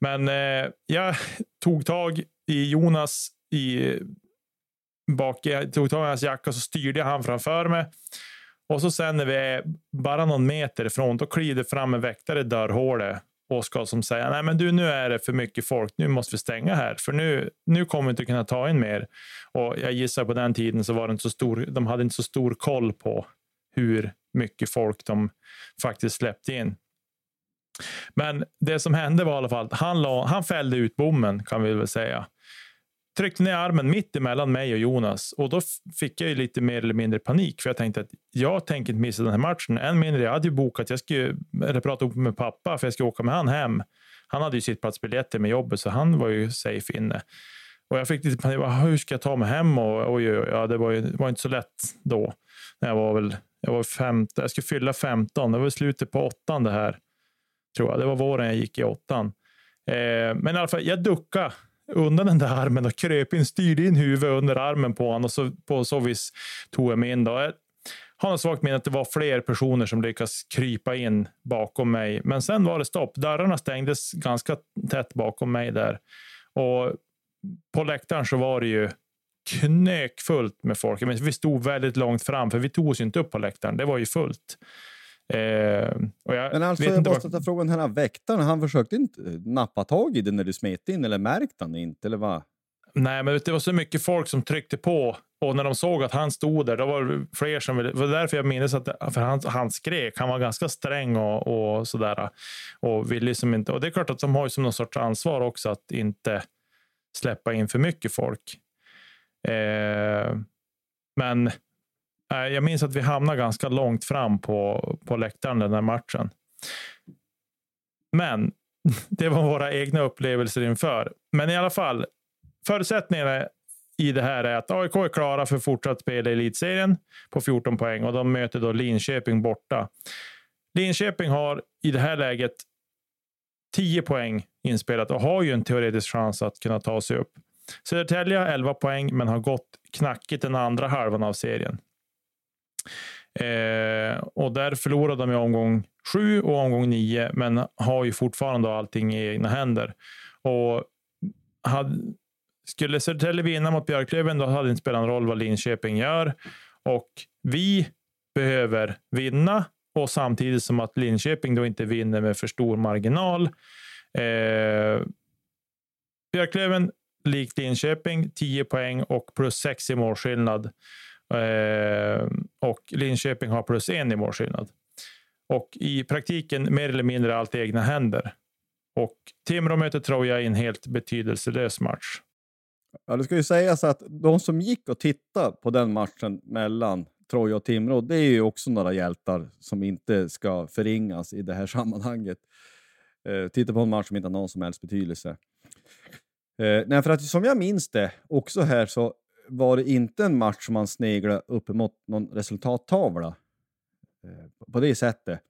Men eh, jag tog tag i Jonas i bak. Jag tog tag i hans jacka och så styrde jag han framför mig. Och så sen när vi är bara någon meter ifrån, då kliver fram en väktare i dörrhålet och ska som säga, nej men du nu är det för mycket folk, nu måste vi stänga här, för nu, nu kommer vi inte kunna ta in mer. Och jag gissar på den tiden så var det inte så stor, de hade inte så stor koll på hur mycket folk de faktiskt släppte in. Men det som hände var i alla fall att han, la, han fällde ut bommen kan vi väl säga tryckte ner armen mitt emellan mig och Jonas och då fick jag ju lite mer eller mindre panik för jag tänkte att jag tänker inte missa den här matchen. Än mindre, jag hade ju bokat, jag skulle, eller pratat upp med pappa för jag skulle åka med han hem. Han hade ju sittplatsbiljetter med jobbet så han var ju safe inne. Och jag fick lite panik, hur ska jag ta mig hem? Och, oj, oj, ja, det var, ju, det var inte så lätt då. När jag var väl, jag var 15, jag skulle fylla 15, det var i slutet på åttan det här. Tror jag. Det var våren jag gick i åttan. Eh, men i alla fall, jag duckade undan den där armen och kröp in, styrde in huvudet under armen på honom och så, på så vis tog jag mig in. Då. Jag har något svagt minne att det var fler personer som lyckades krypa in bakom mig. Men sen var det stopp. Dörrarna stängdes ganska tätt bakom mig där. Och på läktaren så var det ju knökfullt med folk. Men vi stod väldigt långt fram, för vi tog oss inte upp på läktaren. Det var ju fullt. Eh, Men alltså, jag måste ta frågan, den här väktaren, han försökte inte nappa tag i det när du smet in, eller märkte han inte, eller vad? Nej, men det var så mycket folk som tryckte på och när de såg att han stod där, då var det fler som ville. Det var därför jag minns att för han, han skrek. Han var ganska sträng och, och sådär. Och, vill liksom inte, och det är klart att de har ju som någon sorts ansvar också att inte släppa in för mycket folk. Eh, men Eh, jag minns att vi hamnade ganska långt fram på, på läktaren den här matchen. Men det var våra egna upplevelser inför. Men i alla fall, förutsättningarna i det här är att AIK är klara för fortsatt spel i elitserien på 14 poäng och de möter då Linköping borta. Linköping har i det här läget 10 poäng inspelat och har ju en teoretisk chans att kunna ta sig upp. Södertälje har 11 poäng, men har gått knackigt den andra halvan av serien. Eh, och där förlorade de i omgång sju och omgång nio, men har ju fortfarande allting i egna händer. Och hade, skulle Södertälje vinna mot Björklöven, då hade det inte spelat någon roll vad Linköping gör. Och vi behöver vinna och samtidigt som att Linköping då inte vinner med för stor marginal. Eh, Björklöven, likt Linköping, 10 poäng och plus 6 i målskillnad. Eh, och Linköping har plus en i målskillnad. Och i praktiken mer eller mindre allt i egna händer. Och Timrå möter Troja i en helt betydelselös match. Ja, det ska ju sägas att de som gick och tittade på den matchen mellan Troja och Timrå, det är ju också några hjältar som inte ska förringas i det här sammanhanget. Eh, titta på en match som inte har någon som helst betydelse. Eh, nej, för att som jag minns det, också här, så var det inte en match som man sneglade upp mot någon resultattavla eh, på det sättet.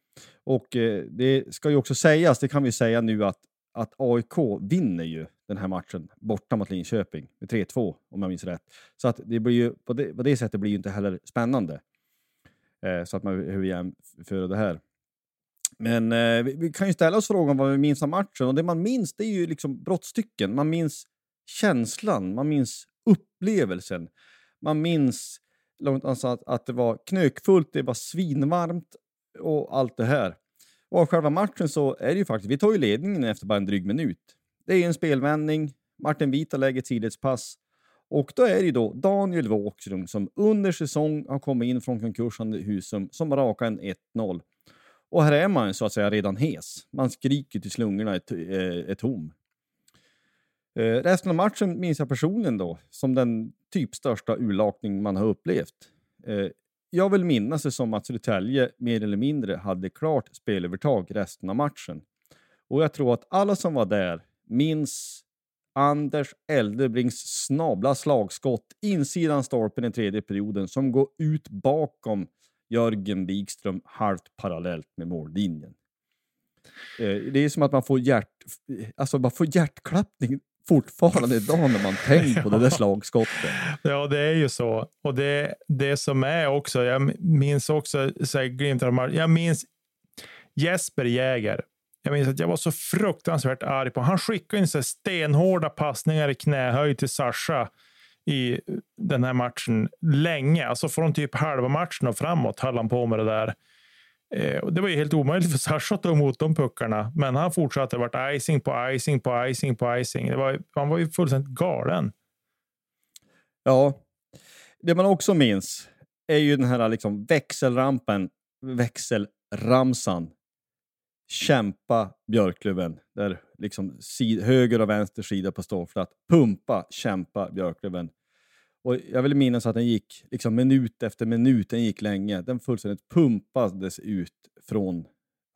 Och eh, det ska ju också sägas, det kan vi säga nu, att, att AIK vinner ju den här matchen borta mot Linköping med 3-2 om jag minns rätt. Så att det blir ju, på, det, på det sättet blir ju inte heller spännande. Eh, så att man behöver jämföra det här. Men eh, vi, vi, kan ju ställa oss frågan vad vi minns av matchen och det man minns det är ju liksom brottstycken. Man minns känslan, man minns upplevelsen. Man minns långt att, att det var knökfullt, det var svinvarmt och allt det här. Och av själva matchen så är det ju faktiskt, vi tar ju ledningen efter bara en dryg minut. Det är en spelvändning, Martin Vita lägger ett sidledspass och då är det ju då Daniel Wåkström som under säsong har kommit in från konkursande Husum som rakar en 1-0. Och här är man så att säga redan hes. Man skriker till slungorna är, är tom. Eh, resten av matchen minns jag personligen då som den typ största urlakning man har upplevt. Eh, jag vill minnas det som att Södertälje mer eller mindre hade klart spelövertag resten av matchen. Och jag tror att alla som var där minns Anders Eldebrings snabla slagskott insidan stolpen i tredje perioden som går ut bakom Jörgen Wikström halvt parallellt med mållinjen. Eh, det är som att man får, hjärt, alltså man får hjärtklappning fortfarande idag när man tänker på det där slagskottet. Ja, det är ju så. Och det, det som är också, jag minns också, så här, jag minns Jesper Jäger. Jag minns att jag var så fruktansvärt arg på Han skickade in så stenhårda passningar i knähöjd till Sasha i den här matchen länge. Alltså från typ halva matchen och framåt höll han på med det där. Eh, det var ju helt omöjligt för Sascha att ta emot de puckarna, men han fortsatte. Det vart icing på icing på icing på icing. Det var, han var ju fullständigt galen. Ja, det man också minns är ju den här liksom växelrampen, växelramsan. Kämpa Björklöven, där liksom höger och vänster sida på ståflat. Pumpa, kämpa Björklöven. Och jag vill minnas att den gick liksom minut efter minut, den gick länge. Den fullständigt pumpades ut från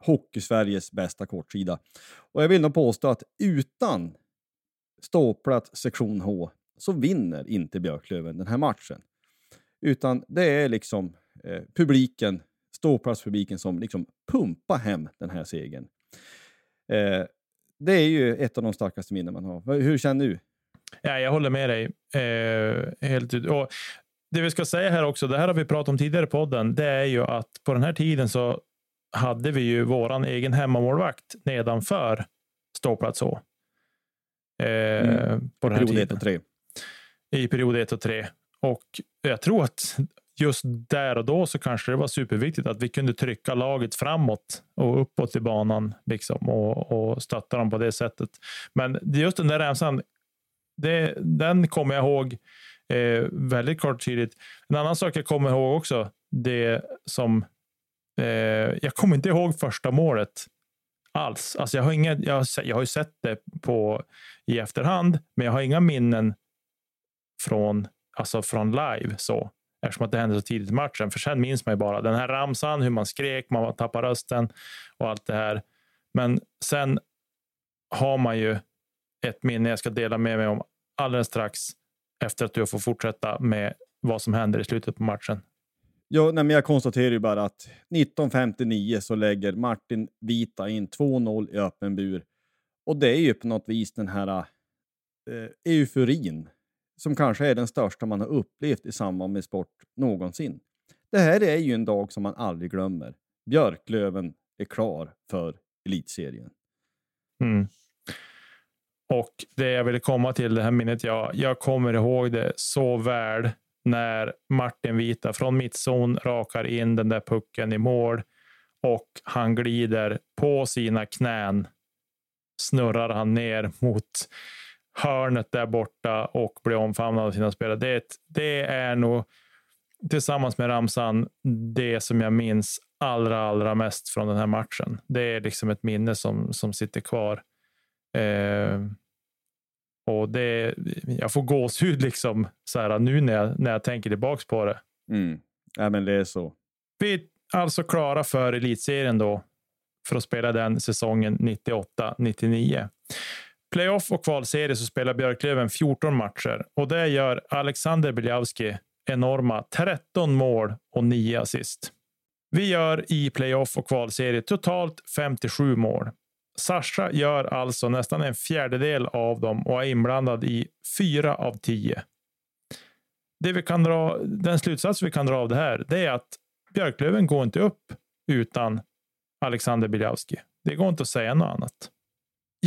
Hockeysveriges bästa kortsida. Och jag vill nog påstå att utan ståplats sektion H så vinner inte Björklöven den här matchen. Utan det är liksom eh, publiken, ståplatspubliken som liksom pumpar hem den här segern. Eh, det är ju ett av de starkaste minnen man har. Hur känner du? Ja, jag håller med dig. Eh, helt ut. Och det vi ska säga här också, det här har vi pratat om tidigare i podden, det är ju att på den här tiden så hade vi ju våran egen hemmamålvakt nedanför ståplats H. Eh, mm. På den här period 1 och 3. I period 1 och 3. Och jag tror att just där och då så kanske det var superviktigt att vi kunde trycka laget framåt och uppåt i banan liksom, och, och stötta dem på det sättet. Men just den där remsan det, den kommer jag ihåg eh, väldigt kort tydligt. En annan sak jag kommer ihåg också, det som... Eh, jag kommer inte ihåg första målet alls. Alltså jag, har inga, jag, har, jag har ju sett det på, i efterhand, men jag har inga minnen från, alltså från live. så eftersom att det hände så tidigt i matchen. För sen minns man ju bara den här ramsan, hur man skrek, man tappade rösten och allt det här. Men sen har man ju ett minne jag ska dela med mig om alldeles strax efter att du får fortsätta med vad som händer i slutet på matchen. Ja, nej, men jag konstaterar ju bara att 1959 så lägger Martin Vita in 2-0 i öppen bur. Och det är ju på något vis den här eh, euforin som kanske är den största man har upplevt i samband med sport någonsin. Det här är ju en dag som man aldrig glömmer. Björklöven är klar för elitserien. Mm. Och det jag ville komma till, det här minnet, jag, jag kommer ihåg det så väl när Martin Vita från mittzon rakar in den där pucken i mål och han glider på sina knän. Snurrar han ner mot hörnet där borta och blir omfamnad av sina spelare. Det, det är nog tillsammans med ramsan det som jag minns allra, allra mest från den här matchen. Det är liksom ett minne som, som sitter kvar. Eh, och det, jag får gåshud liksom så här, nu när jag, när jag tänker tillbaks på det. Mm. Ja, men det är så. Vi är alltså klara för elitserien då för att spela den säsongen 98-99. Playoff och kvalserie så spelar Björklöven 14 matcher och det gör Alexander Biljavski enorma 13 mål och 9 assist. Vi gör i playoff och kvalserie totalt 57 mål. Sasha gör alltså nästan en fjärdedel av dem och är inblandad i fyra av tio. Det vi kan dra, den slutsats vi kan dra av det här det är att Björklöven går inte upp utan Alexander Biljavski. Det går inte att säga något annat.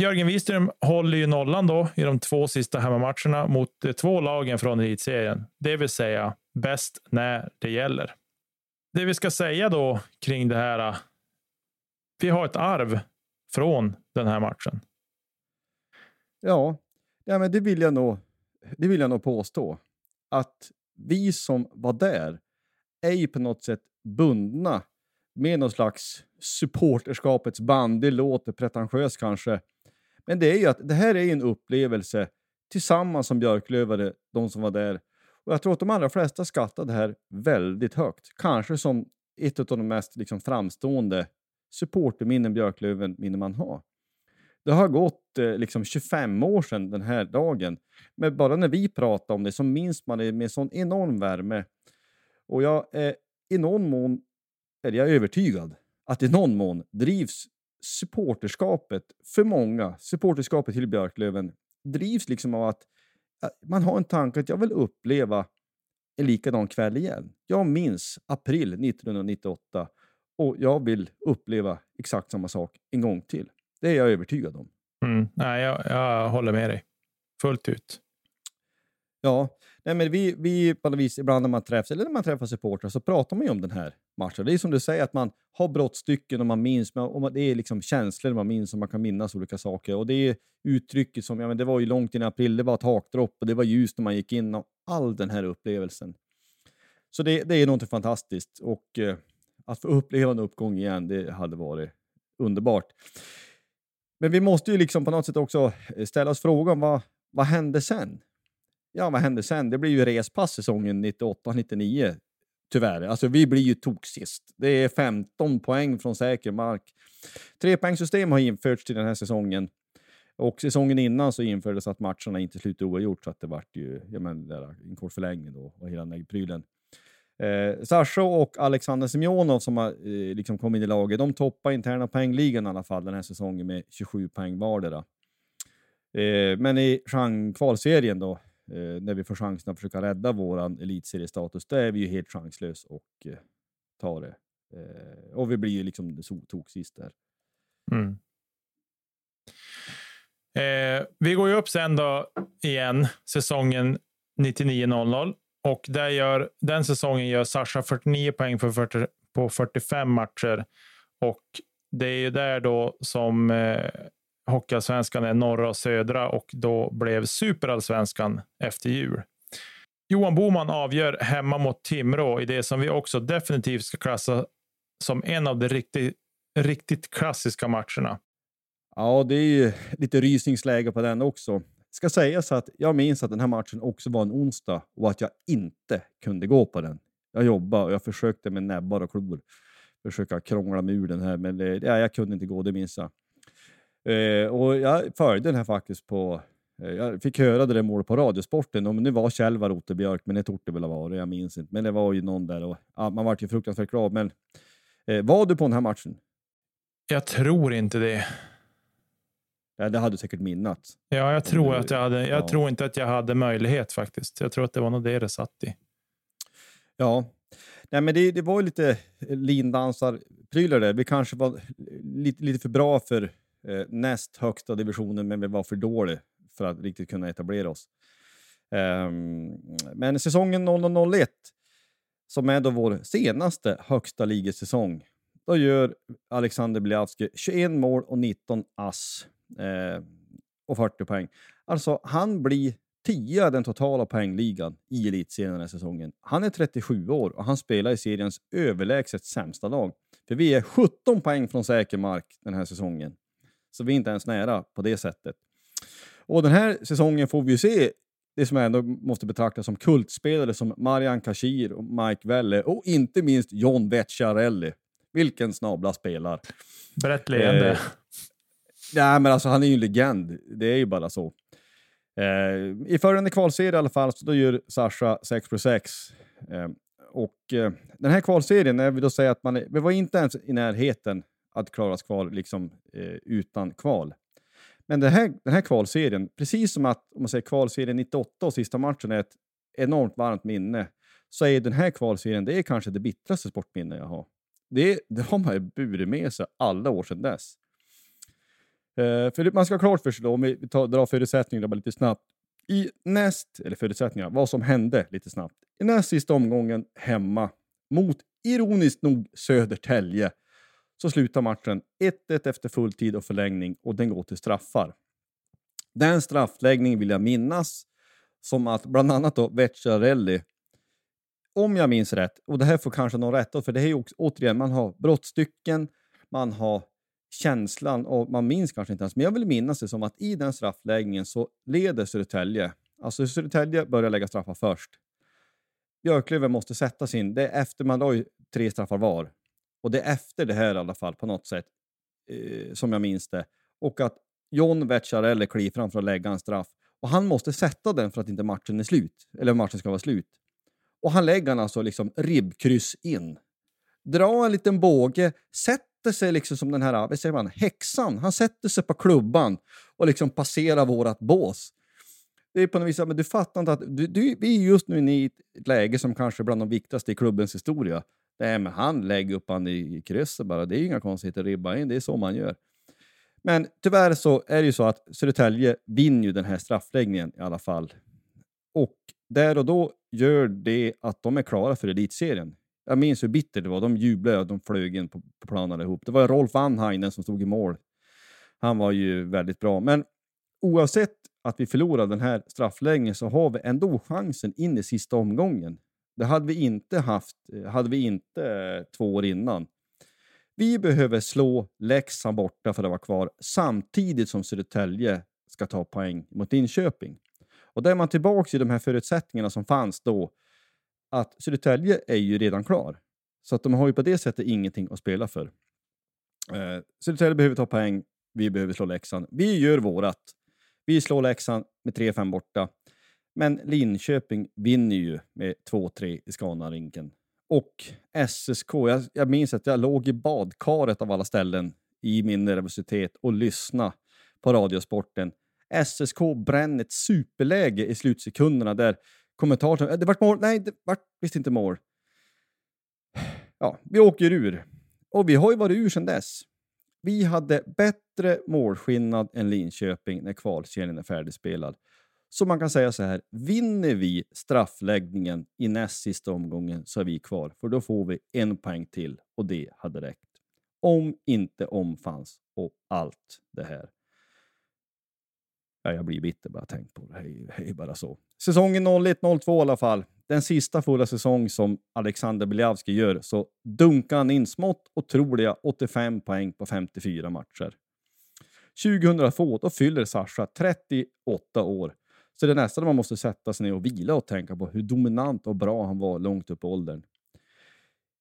Jörgen Wiström håller ju nollan då i de två sista hemmamatcherna mot de två lagen från elitserien, det vill säga bäst när det gäller. Det vi ska säga då kring det här. Eh, vi har ett arv från den här matchen. Ja, ja men det vill jag nog. Det vill jag nog påstå att vi som var där är ju på något sätt bundna med någon slags supporterskapets band. Det låter pretentiöst kanske, men det är ju att det här är en upplevelse tillsammans som Björklövare, de som var där. Och jag tror att de allra flesta skattade det här väldigt högt. Kanske som ett av de mest liksom, framstående supporterminnen Björklöven minne man har. Det har gått eh, liksom 25 år sedan den här dagen. Men bara när vi pratar om det så minns man det med sån enorm värme. Och jag är i någon mån, eller jag är övertygad, att i någon mån drivs supporterskapet för många, supporterskapet till Björklöven, drivs liksom av att man har en tanke att jag vill uppleva en likadan kväll igen. Jag minns april 1998 och jag vill uppleva exakt samma sak en gång till. Det är jag övertygad om. Mm. Nej, jag, jag håller med dig fullt ut. Ja, nej men vi, vi på något vis, ibland när man träffas, eller när man träffar supportrar, så pratar man ju om den här matchen. Det är som du säger, att man har brottstycken och man minns, och det är liksom känslor man minns och man kan minnas olika saker. Och det är uttrycket som, ja men det var ju långt in i april, det var ett hakdropp och det var ljust när man gick in och all den här upplevelsen. Så det, det är något fantastiskt och eh, att få uppleva en uppgång igen, det hade varit underbart. Men vi måste ju liksom på något sätt också eh, ställa oss frågan, vad, vad hände sen? Ja, vad hände sen? Det blir ju respass säsongen 98-99, tyvärr. Alltså, vi blir ju toksist. Det är 15 poäng från säker mark. Trepoängssystem har införts till den här säsongen. Och säsongen innan så infördes att matcherna inte slutade oavgjort, så att det vart ju ja, men, där, en kort förlängning då och hela den prylen. Eh, Sasho och Alexander Semjonov som har eh, liksom kommit in i laget, de toppar interna poängligan i alla fall den här säsongen med 27 poäng vardera. Eh, men i kvalserien då, eh, när vi får chansen att försöka rädda våran elitseriestatus, där är vi ju helt chanslös och eh, tar det. Eh, och vi blir ju liksom tok sist där. Mm. Eh, vi går ju upp sen då igen, säsongen 99-00. Och där gör, den säsongen gör Sasha 49 poäng på, 40, på 45 matcher. Och det är ju där då som eh, Hockeyallsvenskan är norra och södra och då blev superallsvenskan efter jul. Johan Boman avgör hemma mot Timrå i det som vi också definitivt ska klassa som en av de riktigt, riktigt klassiska matcherna. Ja, det är ju lite rysningsläge på den också. Ska sägas att jag minns att den här matchen också var en onsdag och att jag inte kunde gå på den. Jag jobbade och jag försökte med näbbar och klor försöka krångla mig ur den här, men det, ja, jag kunde inte gå, det minns jag. Eh, och jag följde den här faktiskt på... Eh, jag fick höra det där målet på Radiosporten. Och det var Kjellvar Otterbjörk, men det torde det väl ha varit. Jag minns inte. Men det var ju någon där och ja, man var ju fruktansvärt glad. Men eh, var du på den här matchen? Jag tror inte det. Ja, det hade du säkert minnat. Ja, jag tror att jag hade. Jag Ja. tror inte att jag hade möjlighet faktiskt. Jag tror att det var nog det det satt i. Ja, Nej, men det, det var ju lite lindansarprylar där. Vi kanske var lite, lite för bra för eh, näst högsta divisionen, men vi var för dåliga för att riktigt kunna etablera oss. Ehm, men säsongen 0001, som är då vår senaste högsta ligasäsong, då gör Alexander Bliavski 21 mål och 19 ass eh, och 40 poäng. Alltså, han blir 10 den totala poängligan i elitserien den här säsongen. Han är 37 år och han spelar i seriens överlägset sämsta lag. För vi är 17 poäng från säker mark den här säsongen. Så vi är inte ens nära på det sättet. Och den här säsongen får vi ju se det som ändå måste betraktas som kultspelare som Marian Kashir och Mike Welle och inte minst John Vecchiarelli. Vilken snabla spelar. Brett leende. Eh, nej, men alltså han är ju en legend. Det är ju bara så. Eh, I följande kvalserie i alla fall, så då gör Sasha 6 plus 6. Eh, och eh, den här kvalserien, när vi då säger att man är, vi var inte ens i närheten att klara kval liksom, eh, utan kval. Men den här, den här kvalserien, precis som att om man säger kvalserien 98 och sista matchen är ett enormt varmt minne, så är den här kvalserien det är kanske det bittraste sportminne jag har. Det, det har man ju burit med sig alla år sedan dess. Eh, för man ska ha klart för sig då, om vi tar, drar förutsättningarna lite snabbt. I näst, eller förutsättningar, vad som hände lite snabbt. I näst sista omgången hemma mot, ironiskt nog, Södertälje så slutar matchen 1-1 efter fulltid och förlängning och den går till straffar. Den straffläggningen vill jag minnas som att bland annat då Vecchiarelli, om jag minns rätt, och det här får kanske någon rätta för det är ju också, återigen, man har brottstycken, man har känslan och man minns kanske inte ens, men jag vill minnas det som att i den straffläggningen så leder Södertälje. Alltså Södertälje börjar lägga straffar först. Björklöven måste sätta sin, det är efter man la ju tre straffar var. Och det är efter det här i alla fall på något sätt, eh, som jag minns det. Och att John Vecchiarelli kliver fram för att lägga en straff. Och han måste sätta den för att inte matchen är slut. Eller matchen ska vara slut. Och han lägger den alltså liksom ribbkryss in. Dra en liten båge, sätt sätter sig liksom som den här, vad säger man, häxan. Han sätter sig på klubban och liksom passerar vårt bås. Det är på något vis, men du fattar inte att du, du, vi är just nu i ett läge som kanske är bland de viktigaste i klubbens historia. Nej, men han lägger upp han i krysset bara. Det är inga konstigheter. Ribba in, det är så man gör. Men tyvärr så är det ju så att Södertälje vinner ju den här straffläggningen i alla fall. Och där och då gör det att de är klara för elitserien. Jag minns hur bitter det var. De jublade och de flög in på, på planen allihop. Det var Rolf Anhainen som stod i mål. Han var ju väldigt bra. Men oavsett att vi förlorar den här straffläggningen så har vi ändå chansen in i sista omgången. Det hade vi inte haft, eh, hade vi inte eh, två år innan. Vi behöver slå Leksand borta för att vara kvar samtidigt som Södertälje ska ta poäng mot Linköping. Och där är man tillbaka i de här förutsättningarna som fanns då. Att Södertälje är ju redan klar. Så att de har ju på det sättet ingenting att spela för. Eh, Södertälje behöver ta poäng. Vi behöver slå Leksand. Vi gör vårat. Vi slår Leksand med 3-5 borta. Men Linköping vinner ju med 2-3 i Scanarinken. Och SSK, jag, jag minns att jag låg i badkaret av alla ställen i min nervositet och lyssna på Radiosporten. SSK bränner ett superläge i slutsekunderna där kommentatorn... Eh, det vart mål. Nej, det vart visst inte mål. Ja, vi åker ur. Och vi har ju varit ur sedan dess. Vi hade bättre målskillnad än Linköping när kvalserien är färdigspelad. Så man kan säga så här, vinner vi straffläggningen i näst sista omgången så är vi kvar, för då får vi en poäng till och det hade räckt. Om inte om fanns och allt det här. Ja, jag blir bitter bara tänk på det. Det är bara så. Säsongen 01-02 i alla fall. Den sista fulla säsong som Alexander Biljavski gör så dunkar han in smått otroliga 85 poäng på 54 matcher. 2002 då fyller Sasha 38 år så det är nästan man måste sätta sig ner och vila och tänka på hur dominant och bra han var långt upp i åldern.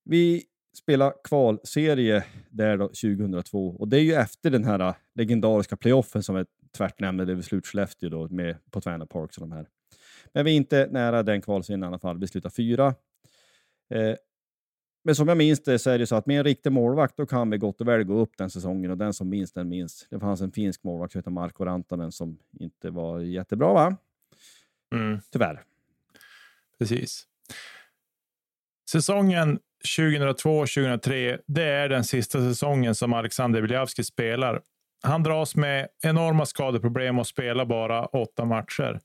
Vi spelar kvalserie där då 2002 och det är ju efter den här legendariska playoffen som är tvärt nämnde vid slut Skellefteå då med på Tväna Parks och de här. Men vi är inte nära den kvalserien i alla fall. Vi slutar fyra. Eh, men som jag minns det så är det så att med en riktig målvakt då kan vi gott och väl gå upp den säsongen och den som minns den minns. Det fanns en finsk målvakt som heter Marko Rantanen som inte var jättebra va? Mm. Tyvärr. Precis. Säsongen 2002-2003, det är den sista säsongen som Alexander Biljavski spelar. Han dras med enorma skadeproblem och spelar bara åtta matcher.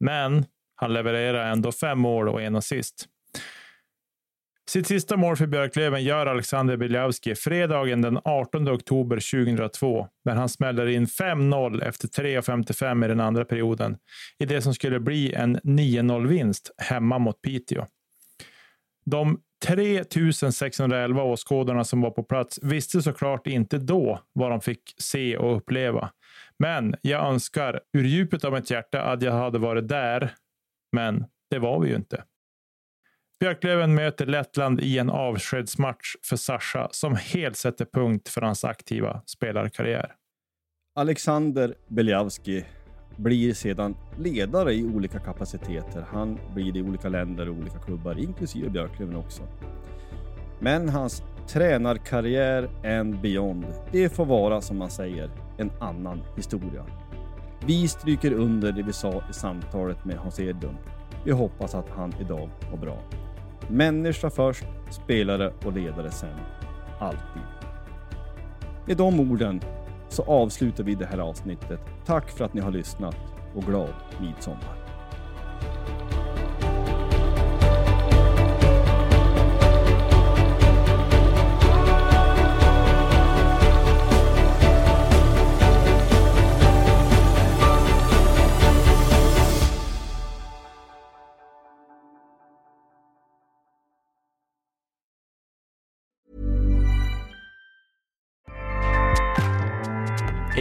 Men han levererar ändå fem mål och en assist. Sitt sista mål för Björklöven gör Alexander Biljavski fredagen den 18 oktober 2002 när han smäller in 5-0 efter 3.55 i den andra perioden i det som skulle bli en 9-0-vinst hemma mot Piteå. De 3611 åskådarna som var på plats visste såklart inte då vad de fick se och uppleva. Men jag önskar ur djupet av mitt hjärta att jag hade varit där. Men det var vi ju inte. Björklöven möter Lettland i en avskedsmatch för Sascha som helt sätter punkt för hans aktiva spelarkarriär. Alexander Beljavski blir sedan ledare i olika kapaciteter. Han blir det i olika länder och olika klubbar, inklusive Björklöven också. Men hans tränarkarriär and beyond, det får vara som man säger, en annan historia. Vi stryker under det vi sa i samtalet med Hans Edlund. Vi hoppas att han idag mår bra. Människa först, spelare och ledare sen. Alltid. Med de orden så avslutar vi det här avsnittet. Tack för att ni har lyssnat och glad midsommar.